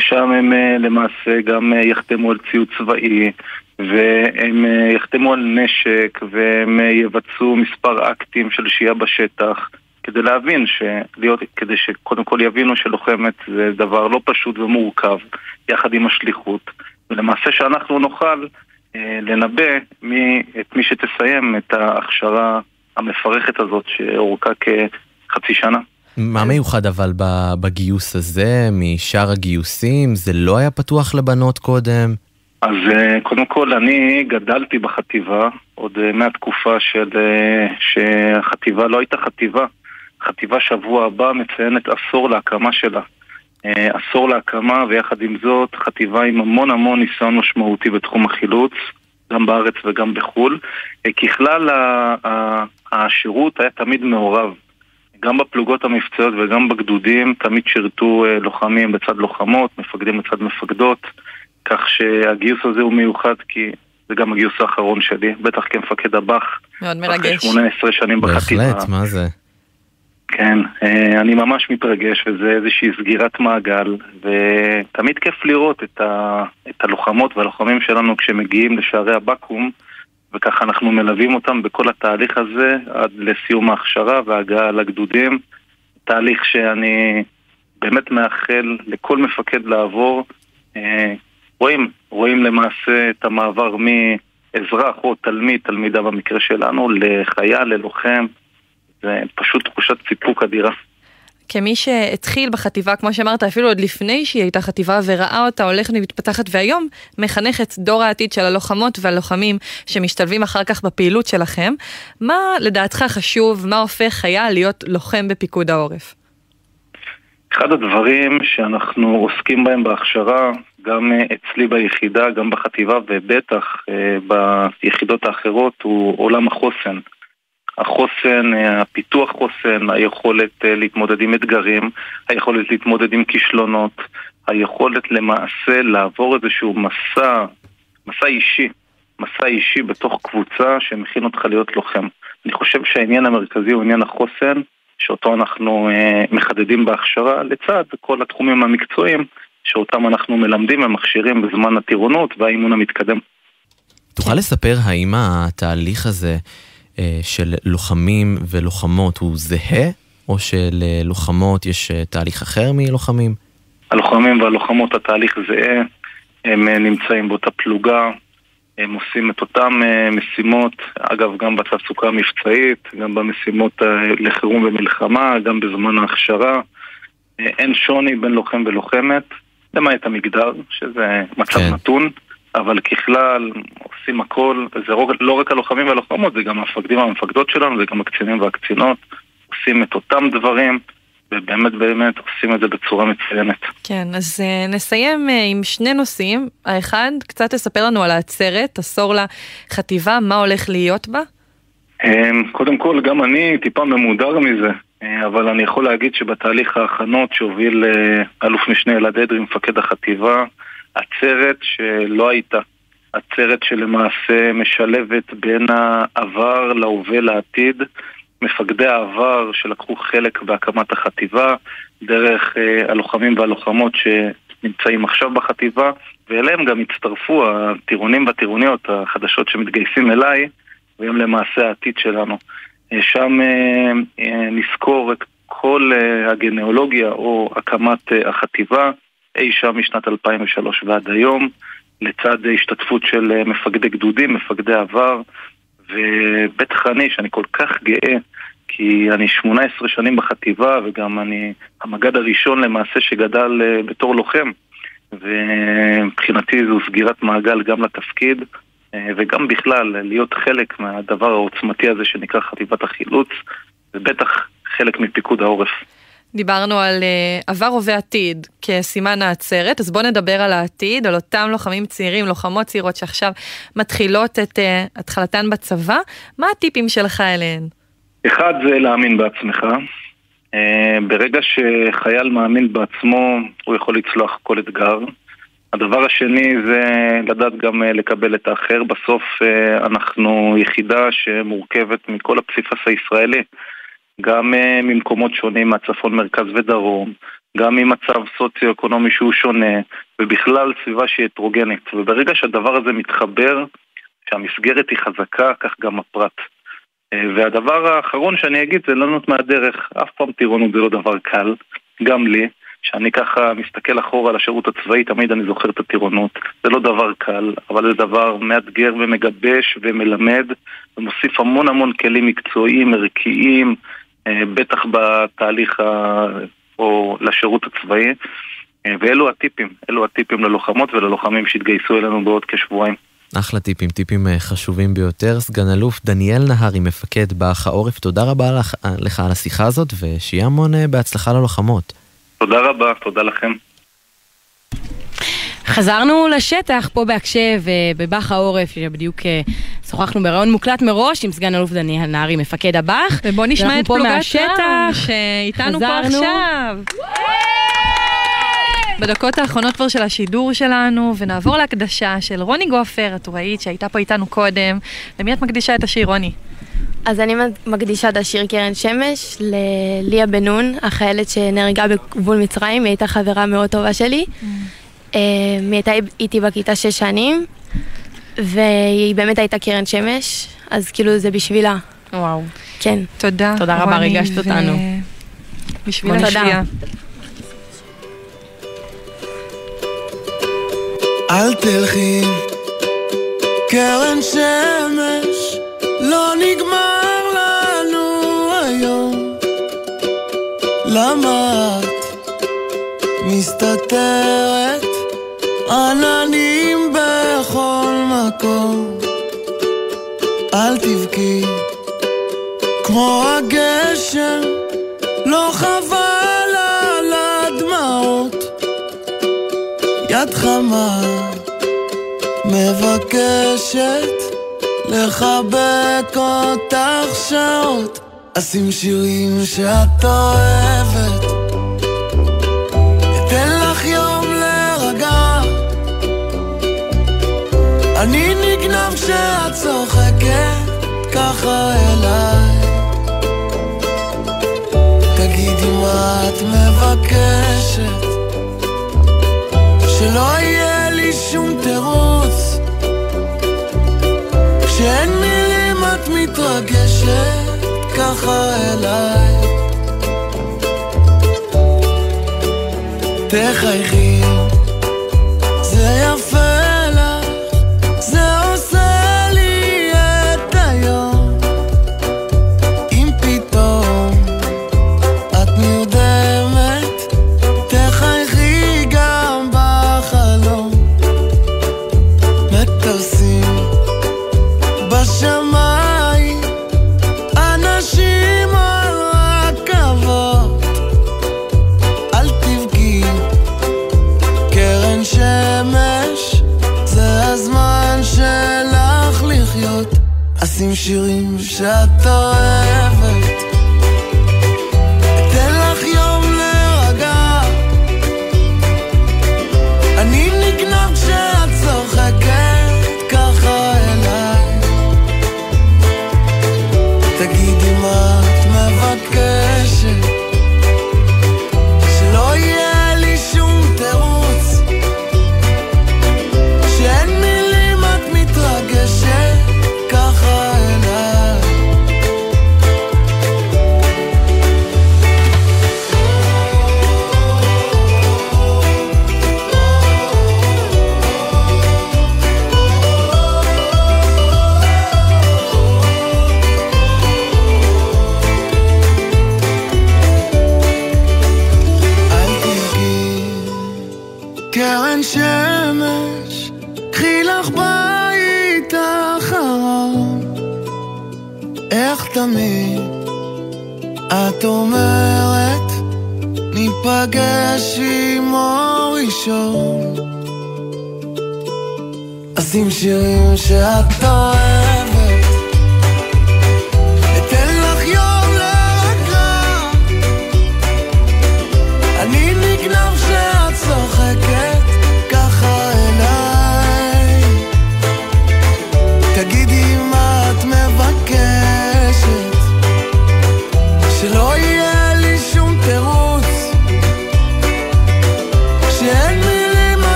שם הם אה, למעשה גם אה, יחתמו על ציוד צבאי, והם אה, יחתמו על נשק, והם יבצעו מספר אקטים של שהייה בשטח. כדי להבין, שלהיות, כדי שקודם כל יבינו שלוחמת זה דבר לא פשוט ומורכב, יחד עם השליחות, ולמעשה שאנחנו נוכל לנבא מי, את מי שתסיים את ההכשרה המפרכת הזאת שאורכה כחצי שנה. מה מיוחד אבל בגיוס הזה, משאר הגיוסים? זה לא היה פתוח לבנות קודם? אז אה, קודם כל אני גדלתי בחטיבה עוד אה, מהתקופה של... אה, שהחטיבה לא הייתה חטיבה. חטיבה שבוע הבא מציינת עשור להקמה שלה. עשור להקמה ויחד עם זאת חטיבה עם המון המון ניסיון משמעותי בתחום החילוץ, גם בארץ וגם בחו"ל. ככלל השירות היה תמיד מעורב. גם בפלוגות המבצעיות וגם בגדודים תמיד שירתו אה, לוחמים בצד לוחמות, מפקדים בצד מפקדות, כך שהגיוס הזה הוא מיוחד כי זה גם הגיוס האחרון שלי, בטח כמפקד הב"ח, מאוד אחרי מרגש. 18 שנים בחטיבה. בהחלט, מה זה? כן, אה, אני ממש מתרגש וזה איזושהי סגירת מעגל ותמיד כיף לראות את, ה, את הלוחמות והלוחמים שלנו כשמגיעים לשערי הבקו"ם וככה אנחנו מלווים אותם בכל התהליך הזה עד לסיום ההכשרה וההגעה לגדודים. תהליך שאני באמת מאחל לכל מפקד לעבור. אה, רואים, רואים למעשה את המעבר מאזרח או תלמיד, תלמידה במקרה שלנו, לחייל, ללוחם. זה פשוט תחושת סיפוק אדירה. כמי שהתחיל בחטיבה, כמו שאמרת, אפילו עוד לפני שהיא הייתה חטיבה וראה אותה הולכת ומתפתחת, והיום מחנך את דור העתיד של הלוחמות והלוחמים שמשתלבים אחר כך בפעילות שלכם, מה לדעתך חשוב, מה הופך חייל להיות לוחם בפיקוד העורף? אחד הדברים שאנחנו עוסקים בהם בהכשרה, גם אה, אצלי ביחידה, גם בחטיבה ובטח אה, ביחידות האחרות, הוא עולם החוסן. החוסן, אה, הפיתוח חוסן, היכולת אה, להתמודד עם אתגרים, היכולת להתמודד עם כישלונות, היכולת למעשה לעבור איזשהו מסע, מסע אישי, מסע אישי בתוך קבוצה שמכין אותך להיות לוחם. אני חושב שהעניין המרכזי הוא עניין החוסן, שאותו אנחנו אה, מחדדים בהכשרה, לצד כל התחומים המקצועיים שאותם אנחנו מלמדים ומכשירים בזמן הטירונות והאימון המתקדם. תוכל לספר האם התהליך הזה של לוחמים ולוחמות הוא זהה, או שללוחמות יש אה, תהליך אחר מלוחמים? הלוחמים והלוחמות, התהליך זהה, הם אה, נמצאים באותה פלוגה, הם עושים את אותן אה, משימות, אגב, גם בתעסוקה המבצעית, גם במשימות אה, לחירום ומלחמה, גם בזמן ההכשרה. אה, אין שוני בין לוחם ולוחמת, למעט המגדר, שזה מצב כן. נתון, אבל ככלל עושים הכל, וזה לא, רק הלוחמים והלוחמות, זה גם המפקדים והמפקדות שלנו, זה גם הקצינים והקצינות, עושים את אותם דברים, ובאמת באמת עושים את זה בצורה מצוינת. כן, אז uh, נסיים uh, עם שני נושאים. האחד, קצת תספר לנו על העצרת, עשור לחטיבה, מה הולך להיות בה? אמ, קודם כל, גם אני טיפה ממודר מזה, אה, אבל אני יכול להגיד שבתהליך ההכנות שהוביל אה, אלוף משנה אלעד אדרי, מפקד החטיבה, עצרת שלא הייתה. עצרת שלמעשה משלבת בין העבר להווה לעתיד. מפקדי העבר שלקחו חלק בהקמת החטיבה, דרך אה, הלוחמים והלוחמות שנמצאים עכשיו בחטיבה, ואליהם גם הצטרפו הטירונים והטירוניות החדשות שמתגייסים אליי, והם למעשה העתיד שלנו. אה, שם אה, אה, נזכור את כל אה, הגנאולוגיה או הקמת אה, החטיבה, אי שם משנת 2003 ועד היום, לצד השתתפות של אה, מפקדי גדודים, מפקדי עבר, ובטח אני, שאני כל כך גאה, כי אני 18 שנים בחטיבה וגם אני המג"ד הראשון למעשה שגדל אה, בתור לוחם, ומבחינתי זו סגירת מעגל גם לתפקיד. אה, וגם בכלל להיות חלק מהדבר העוצמתי הזה שנקרא חטיבת החילוץ, ובטח חלק מפיקוד העורף. דיברנו על אה, עבר, הווה, עתיד כסימן העצרת, אז בואו נדבר על העתיד, על אותם לוחמים צעירים, לוחמות צעירות שעכשיו מתחילות את אה, התחלתן בצבא. מה הטיפים שלך אליהן? אחד זה להאמין בעצמך. אה, ברגע שחייל מאמין בעצמו, הוא יכול לצלוח כל אתגר. הדבר השני זה לדעת גם אה, לקבל את האחר. בסוף אה, אנחנו יחידה שמורכבת מכל הפסיפס הישראלי. גם אה, ממקומות שונים, מהצפון, מרכז ודרום, גם ממצב סוציו-אקונומי שהוא שונה, ובכלל סביבה שהיא הטרוגנית. וברגע שהדבר הזה מתחבר, שהמסגרת היא חזקה, כך גם הפרט. אה, והדבר האחרון שאני אגיד זה לענות מהדרך. אף פעם טירונות זה לא דבר קל, גם לי. שאני ככה מסתכל אחורה על השירות הצבאי, תמיד אני זוכר את הטירונות. זה לא דבר קל, אבל זה דבר מאתגר ומגבש ומלמד, ומוסיף המון המון כלים מקצועיים, ערכיים, בטח בתהליך ה... או לשירות הצבאי. אה, ואלו הטיפים, אלו הטיפים ללוחמות וללוחמים שהתגייסו אלינו בעוד כשבועיים. אחלה טיפים, טיפים אה, חשובים ביותר. סגן אלוף דניאל נהרי, מפקד באח העורף, תודה רבה לך, לך על השיחה הזאת, ושיהיה המון אה, בהצלחה ללוחמות. תודה רבה, תודה לכם. חזרנו לשטח פה בהקשב, אה, בבאח העורף, שבדיוק אה, שוחחנו בראיון מוקלט מראש עם סגן אלוף דניאל נהרי, מפקד הבאח. ובוא נשמע את פלוגת. רם, שאיתנו פה. עכשיו. בדקות האחרונות כבר של השידור שלנו, ונעבור להקדשה של רוני גופר, הטוראית שהייתה פה איתנו קודם. למי את מקדישה את השיר, רוני? אז אני מקדישה את השיר קרן שמש לליה בן נון, החיילת שנהרגה בגבול מצרים, היא הייתה חברה מאוד טובה שלי. אה, היא הייתה איתי בכיתה שש שנים, והיא באמת הייתה קרן שמש, אז כאילו זה בשבילה. וואו. כן. תודה. תודה רבה, ריגשת אותנו. בשביל תודה. השביעה. אל תלכי, קרן שמש, לא נגמר לנו היום. למה את מסתתרת? עננים בכל מקום. אל תבכי, כמו הגשם, לא חבל על הדמעות. יד חמה מבקשת לחבק אותך שעות אשים שירים שאת אוהבת אתן אני נגנב כשאת צוחקת ככה אליי. תגידי מה את מבקשת שלא יהיה לי שום תירוץ. כשאין מילים את מתרגשת ככה אליי. תחייכי איך תמיד. את אומרת, ניפגש עם אור ראשון אשים שירים שאת אוהבת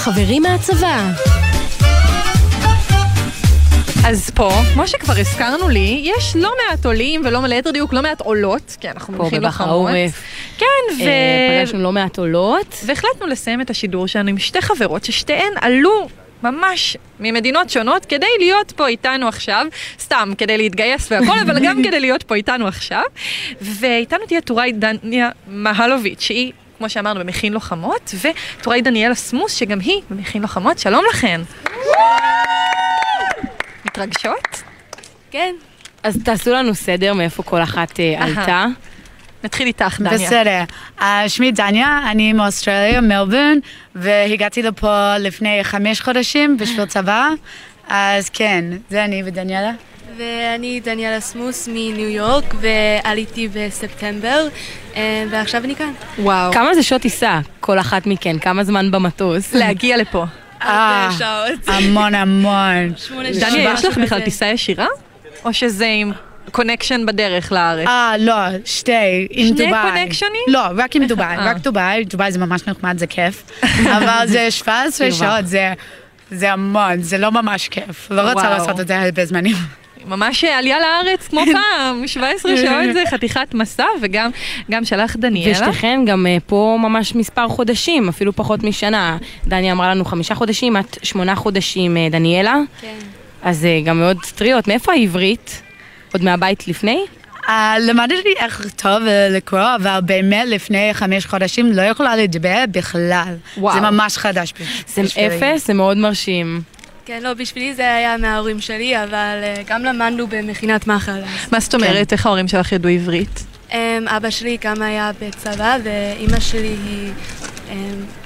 החברים מהצבא. אז פה, כמו שכבר הזכרנו לי, יש לא מעט עולים, ולא ליתר דיוק לא מעט עולות, כי אנחנו פה מניחים בבח לוחמות. העורף. כן, ו... אה, פגשנו לא מעט עולות. והחלטנו לסיים את השידור שלנו עם שתי חברות ששתיהן עלו ממש ממדינות שונות כדי להיות פה איתנו עכשיו, סתם כדי להתגייס והכל, אבל גם כדי להיות פה איתנו עכשיו. ואיתנו תהיה טוראי דניה מהלוביץ', שהיא, כמו שאמרנו, במכין לוחמות, וטוראי דניאלה סמוס, שגם היא במכין לוחמות. שלום לכן. מתרגשות? כן. אז תעשו לנו סדר מאיפה כל אחת אה, עלתה. נתחיל איתך, דניה. בסדר. אה, שמי דניה, אני מאוסטרליה, מלבורן, והגעתי לפה לפני חמש חודשים בשביל צבא, אז כן, זה אני ודניאלה. ואני דניאלה סמוס מניו יורק, ועליתי בספטמבר, אה, ועכשיו אני כאן. וואו. כמה זה שעות טיסה, כל אחת מכן? כמה זמן במטוס? להגיע לפה. אה, המון המון. דניה, יש לך בכלל טיסה ישירה? או שזה עם קונקשן בדרך לארץ? אה, לא, שתי, עם שני דובאי. קונקשנים? לא, רק עם דובאי, אה. רק דובאי, דובאי זה ממש נחמד, זה כיף. אבל זה 17 כאילו מה? שעות, זה... זה המון, זה לא ממש כיף. לא רוצה. לעשות את זה הרבה זמנים. ממש עלייה לארץ כמו פעם, 17 שעות זה חתיכת מסע, וגם גם שלך דניאלה. ושתיכן גם אה, פה ממש מספר חודשים, אפילו פחות משנה. דניה אמרה לנו חמישה חודשים, את שמונה חודשים, אה, דניאלה. כן. אז אה, גם מאוד טריות. מאיפה העברית? עוד מהבית לפני? Uh, למדתי איך לכתוב ולקרוא, אבל באמת לפני חמש חודשים לא יכולה לדבר בכלל. וואו. זה ממש חדש זה בשבילי. אפס, זה מאוד מרשים. כן, לא, בשבילי זה היה מההורים שלי, אבל אה, גם למדנו במכינת מחל. מה זאת אומרת? איך ההורים שלך ידעו עברית? אמ, אבא שלי גם היה בצבא, ואימא שלי היא אמ,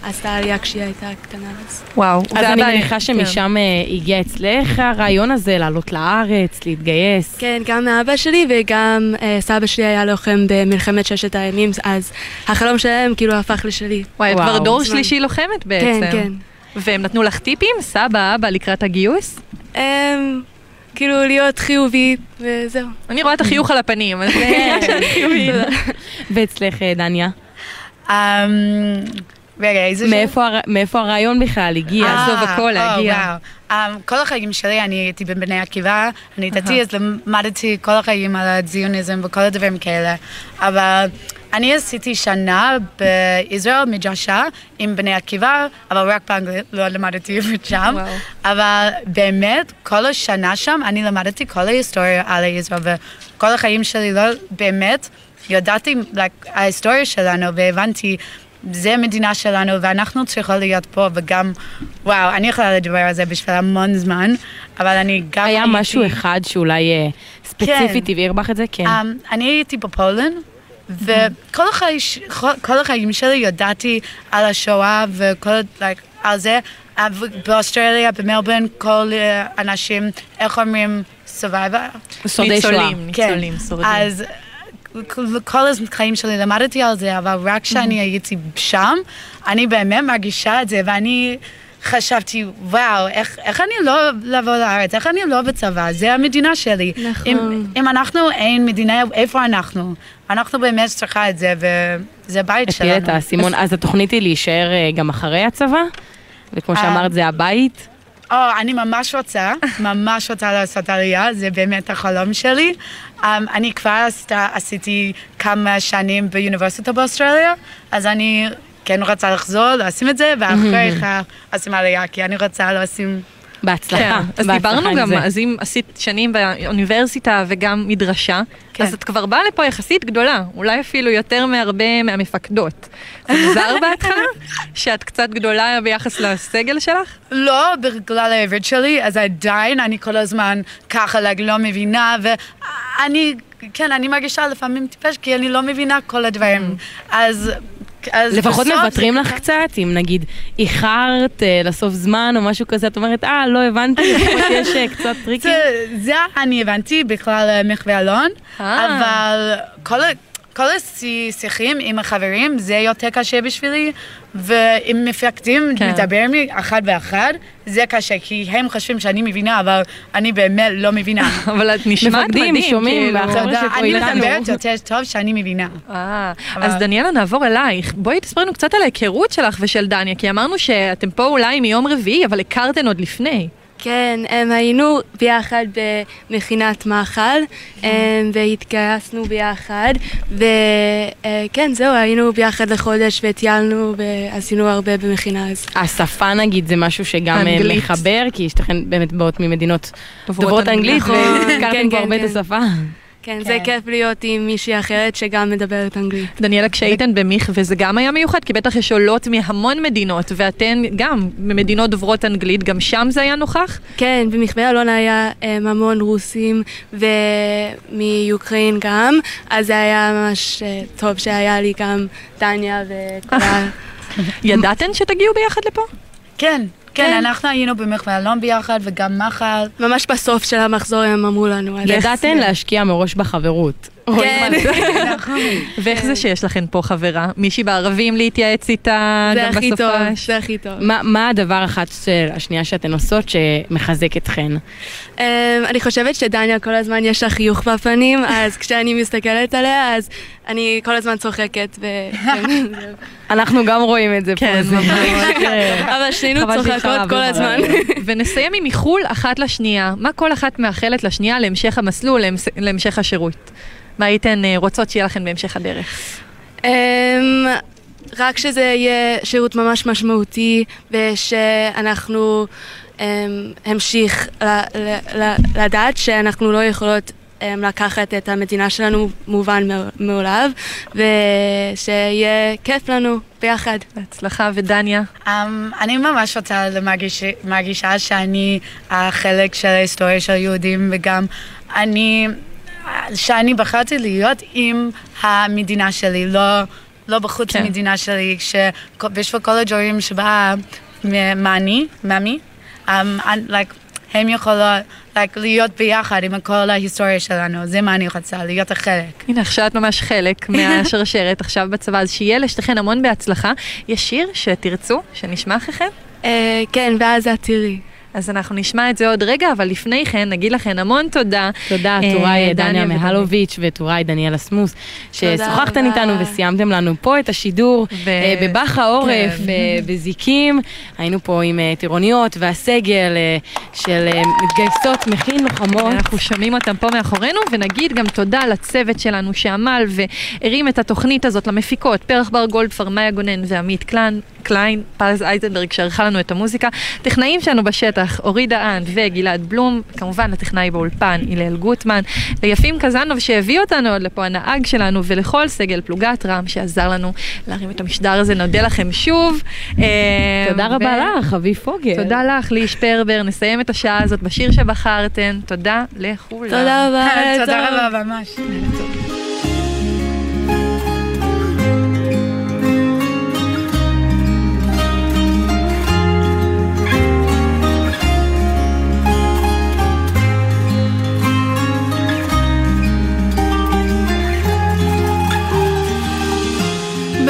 עשתה עלייה כשהיא הייתה קטנה. אז... וואו. אז אני מניחה שמשם אה, הגיע אצלך הרעיון הזה לעלות לארץ, להתגייס. כן, גם מאבא שלי וגם אה, סבא שלי היה לוחם במלחמת ששת הימים, אז החלום שלהם כאילו הפך לשלי. וואי, את כבר. דור. שלישי לוחמת בעצם. כן, כן. והם נתנו לך טיפים? סבא, אבא, לקראת הגיוס? אמ, כאילו להיות חיובי, וזהו. אני רואה את החיוך על הפנים, אז זה כן. של חיובי. ואצלך, אה, דניה? אמ, רגע, איזה... הר- מאיפה הרעיון בכלל הגיע? אה, עזוב הכל. וואו. Um, כל החיים שלי אני הייתי בבני עקיבא, אני דתי, אז למדתי כל החיים על הציוניזם וכל הדברים כאלה. אבל אני עשיתי שנה בישראל, מדרשה, עם בני עקיבא, אבל רק באנגלית, לא למדתי עברית שם. וואו. אבל באמת, כל השנה שם, אני למדתי כל ההיסטוריה על ישראל, וכל החיים שלי לא באמת ידעתי like, ההיסטוריה שלנו, והבנתי, זה המדינה שלנו, ואנחנו צריכות להיות פה, וגם, וואו, אני יכולה לדבר על זה בשביל המון זמן, אבל אני גם היה הייתי... משהו אחד שאולי אה, ספציפית הבהיר בך את זה? כן. Um, אני הייתי בפולין, וכל החיים, כל החיים שלי ידעתי על השואה וכל, like, על זה. אה, באוסטרליה, במלבורן, כל אה, אנשים, איך אומרים, survivor? שורדי שואה. ניצולים, כן. ניצולים, שורדים. אז כל- כל החיים שלי למדתי על זה, אבל רק כשאני הייתי שם, אני באמת מרגישה את זה, ואני חשבתי, וואו, איך, איך אני לא לבוא לארץ? איך אני לא בצבא? זה המדינה שלי. נכון. אם, אם אנחנו אין מדינה, איפה אנחנו? אנחנו באמת צריכה את זה, וזה בית שלנו. הפיל את האסימון. אז התוכנית היא להישאר אה, גם אחרי הצבא? וכמו אה. שאמרת, זה הבית? או, אני ממש רוצה, ממש רוצה לעשות עלייה, זה באמת החלום שלי. Um, אני כבר עשתה, עשיתי כמה שנים באוניברסיטה באוסטרליה, אז אני כן רוצה לחזור, לשים את זה, ואחרי כך עושים עלייה, כי אני רוצה לשים בהצלחה. כן, אז דיברנו גם. אז אם עשית שנים באוניברסיטה וגם מדרשה, כן. אז את כבר באה לפה יחסית גדולה, אולי אפילו יותר מהרבה מהמפקדות. זה מוזר בהתחלה? שאת קצת גדולה ביחס לסגל שלך? לא, בגלל העברית שלי, אז עדיין אני כל הזמן ככה לא מבינה, ואני, כן, אני מרגישה לפעמים טיפש, כי אני לא מבינה כל הדברים. אז... אז לפחות בסוף מוותרים לך קצת, אם נגיד איחרת אה, לסוף זמן או משהו כזה, את אומרת, אה, לא הבנתי, לפחות יש אה, קצת טריקים. זה, זה אני הבנתי בכלל אה, מחווה אלון, אבל כל, כל השיחים עם החברים זה יותר קשה בשבילי, ועם מפקדים כן. מדבר מי אחד ואחד, זה קשה, כי הם חושבים שאני מבינה, אבל אני באמת לא מבינה. אבל את נשמעת מדהים, שומעים, כאילו. תודה, שפה אני. מדברת יותר טוב שאני מבינה. אה, אבל- אז דניאלה, נעבור אלייך. בואי תספרי לנו קצת על ההיכרות שלך ושל דניה, כי אמרנו שאתם פה אולי מיום רביעי, אבל הכרתן עוד לפני. כן, הם היינו ביחד במכינת מחל, הם, והתגייסנו ביחד, וכן, זהו, היינו ביחד לחודש וטיילנו ועשינו הרבה במכינה אז. השפה נגיד זה משהו שגם אה, אנגלית. מחבר, כי שתיכן באמת באות ממדינות דוברות אנגלית, נכון, והכרתם כן, פה כן, הרבה את כן. השפה. כן, זה כיף להיות עם מישהי אחרת שגם מדברת אנגלית. דניאלה, כשהייתן במיך, וזה גם היה מיוחד, כי בטח יש עולות מהמון מדינות, ואתן גם ממדינות דוברות אנגלית, גם שם זה היה נוכח? כן, במכווה אלון היה המון רוסים ומיוקראין גם, אז זה היה ממש uh, טוב שהיה לי גם דניה וכל ה... ידעתן שתגיעו ביחד לפה? כן, כן, אנחנו היינו במחווה אלון ביחד, וגם מחל. ממש בסוף של המחזור הם אמרו לנו. ידעתן להשקיע מראש בחברות. כן. ואיך זה שיש לכן פה חברה? מישהי בערבים להתייעץ איתה, זה גם הכי בשפה? טוב, זה הכי טוב. מה- הדבר אחת של השנייה שאתן עושות שמחזק אתכן? Um, אני חושבת שדניה כל הזמן יש לה חיוך בפנים, אז כשאני מסתכלת עליה, אז אני כל הזמן צוחקת. כן. אנחנו גם רואים את זה פה. זה ממש, אבל שנינו צוחקות כל הזמן. ונסיים עם איחול אחת לשנייה. מה כל אחת מאחלת לשנייה להמשך המסלול, להמש- להמשך השירות? מה הייתן אה, רוצות שיהיה לכן בהמשך הדרך? Um, רק שזה יהיה שירות ממש משמעותי, ושאנחנו um, המשיך ל- ל- ל- לדעת שאנחנו לא יכולות um, לקחת את המדינה שלנו מובן מאליו, ושיהיה כיף לנו ביחד. בהצלחה, ודניה? Um, אני ממש רוצה מרגישה שאני החלק של ההיסטוריה של היהודים, וגם אני, שאני בחרתי להיות עם המדינה שלי, לא, לא בחוץ כן. המדינה שלי, שבשביל כל הדברים שבאה מאני, ממי, um, I- like, הם יכולות like, להיות ביחד עם כל ההיסטוריה שלנו, זה מה אני רוצה, להיות החלק. הנה, עכשיו את ממש חלק מהשרשרת עכשיו בצבא, אז שיהיה לשתיכן המון בהצלחה. יש שיר שתרצו, שנשמע אחריכן? אה, כן, ואז את תראי. אז אנחנו נשמע את זה עוד רגע, אבל לפני כן נגיד לכן המון תודה. תודה, אה, טוראי דניה ודניה. מהלוביץ' וטוראי דניאלה סמוס, ששוחחתן. איתנו וסיימתם לנו פה את השידור אה, בבאח העורף, כן. אה, בזיקים. היינו פה עם אה, טירוניות והסגל אה, של אה, מתגייסות מכין לוחמות. אנחנו שומעים אותם פה מאחורינו, ונגיד גם תודה לצוות שלנו שעמל והרים את התוכנית הזאת למפיקות, פרח בר גולדפר, מאיה גונן ועמית קליין, קליין, פז אייזנברג שערכה לנו את המוזיקה, טכנאים שלנו בשטח, אורי דהן וגלעד בלום, כמובן לטכנאי באולפן, הלל גוטמן, ליפים קזנוב שהביא אותנו עוד לפה, הנהג שלנו, ולכל סגל פלוגת רם שעזר לנו להרים את המשדר הזה, נודה לכם שוב. אה, תודה רבה לך, אבי פוגל. תודה לך, לי שפרבר, נסיים את השעה הזאת בשיר שבחרתן, תודה לכולם. תודה רבה, תודה. רבה, ממש.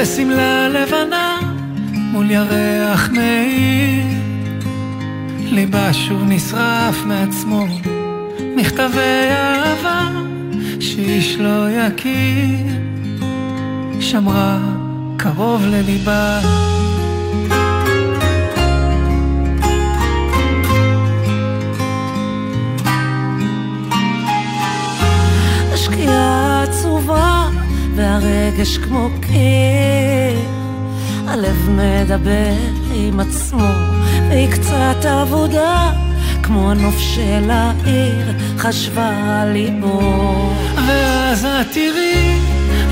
בשמלה לבנה מול ירח מאיר. ליבה שוב נשרף מעצמו מכתבי אהבה שאיש לא יכיר. שמרה קרוב לליבה. השקיעה עצובה והרגש כמו קיר הלב מדבר עם עצמו והיא קצת אבודה כמו הנוף של העיר, חשבה על ליבו. ואז את תראי,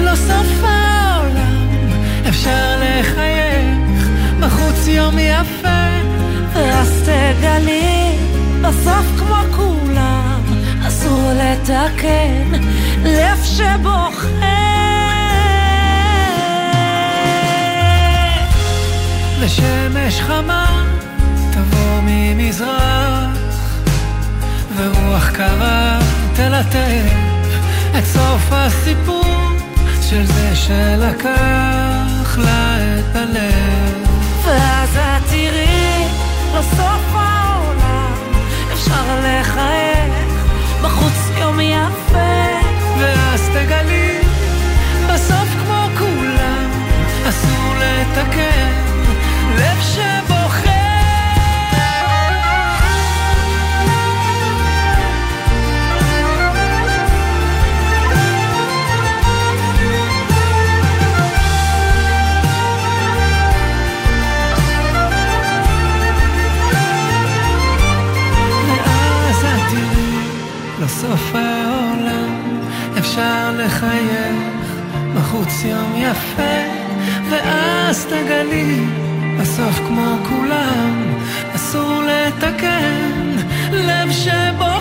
לא סוף העולם, אפשר לחייך, בחוץ יום יפה. ואז תגלי, בסוף כמו כולם, אסור לתקן, לב שבוכה. ושמש חמה תבוא ממזרח, ורוח קרה תלטף את סוף הסיפור של זה שלקח לה את הלב. ואז את תראי, לסוף העולם, אפשר לחייך, בחוץ יום יפה. ואז תגלי, בסוף כמו כולם, אסור לתקן, לחייך, בחוץ יום יפה, ואז תגלי, בסוף כמו כולם, אסור לתקן, לב שבוכה.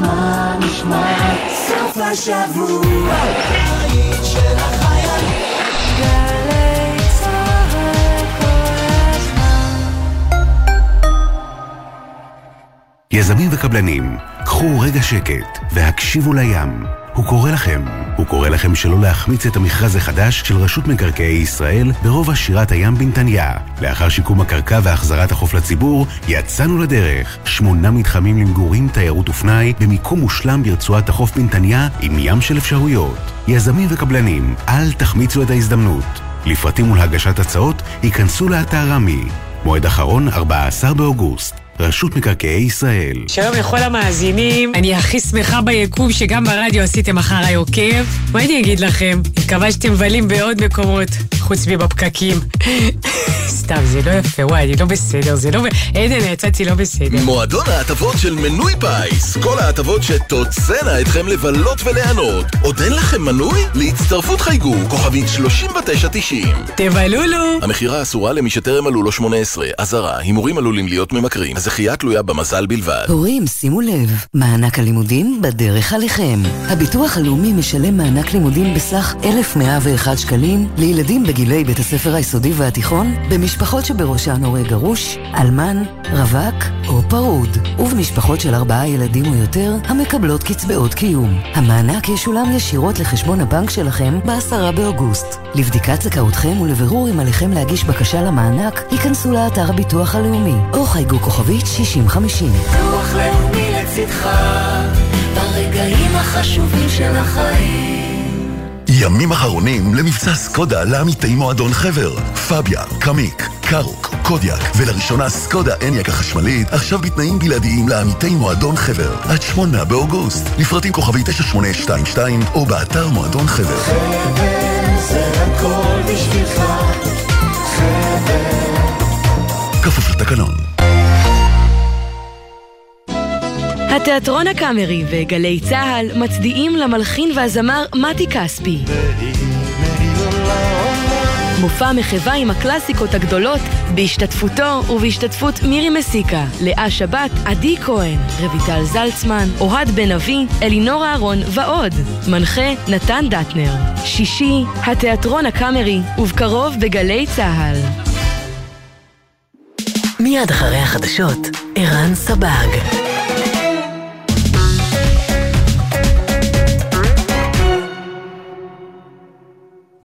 נשמע, נשמע, סוף השבוע, היית של החיילים. גלי צהל כל הזמן. יזמים וקבלנים, קחו רגע שקט והקשיבו לים. הוא קורא לכם. הוא קורא לכם שלא להחמיץ את המכרז החדש של רשות מקרקעי ישראל ברובע שירת הים בנתניה. לאחר שיקום הקרקע והחזרת החוף לציבור, יצאנו לדרך. שמונה מתחמים למגורים, תיירות ופנאי, במיקום מושלם ברצועת החוף בנתניה, עם ים של אפשרויות. יזמים וקבלנים, אל תחמיצו את ההזדמנות. לפרטים ולהגשת הצעות, ייכנסו לאתר רמי. מועד אחרון, 14 באוגוסט. רשות מקרקעי ישראל. שלום לכל המאזינים, אני הכי שמחה ביקום שגם ברדיו עשיתם אחריי עוקב. מה אני אגיד לכם? שאתם מבלים בעוד מקומות, חוץ מבפקקים. סתם, זה לא יפה, וואי, אני לא בסדר, זה לא... עדן, יצאתי לא בסדר. מועדון ההטבות של מנוי פיס. כל ההטבות שתוצאנה אתכם לבלות וליהנות. עוד אין לכם מנוי? להצטרפות חייגו, כוכבית 3990. תבלולו! המכירה אסורה למי שטרם מלאו לו 18. אזהרה, הימורים עלולים להיות ממכרים. הזכייה תלויה במזל בלבד. הורים, שימו לב, מענק הלימודים בדרך עליכם. הביטוח הלאומי משלם מענק לימודים בסך 1,101 שקלים לילדים בגילי בית הספר היסודי והתיכון, במשפחות שבראשן הורה גרוש, אלמן, רווק או פרוד, ובמשפחות של ארבעה ילדים או יותר המקבלות קצבאות קיום. המענק ישולם ישירות לחשבון הבנק שלכם ב-10 באוגוסט. לבדיקת זכאותכם ולבירור אם עליכם להגיש בקשה למענק, היכנסו לאתר הביטוח הלאומי או חייגו כוכבית 6050. ביטוח לאומי לצדך, ברגעים החשובים של החיים. ימים אחרונים למבצע סקודה לעמיתי מועדון חבר. פביה, קמיק, קארוק, קודיאק, ולראשונה סקודה אניאק החשמלית, עכשיו בתנאים בלעדיים לעמיתי מועדון חבר. עד שמונה באוגוסט. לפרטים כוכבי 9822 או באתר מועדון חבר. חבר זה הכל בשבילך, חבר. כפוף לתקנון. התיאטרון הקאמרי וגלי צה"ל מצדיעים למלחין והזמר מתי כספי. מופע מחווה עם הקלאסיקות הגדולות בהשתתפותו ובהשתתפות מירי מסיקה, לאה שבת, עדי כהן, רויטל זלצמן, אוהד בן אבי, אלינור אהרון ועוד. מנחה נתן דטנר. שישי, התיאטרון הקאמרי, ובקרוב בגלי צה"ל. מיד אחרי החדשות, ערן סבג.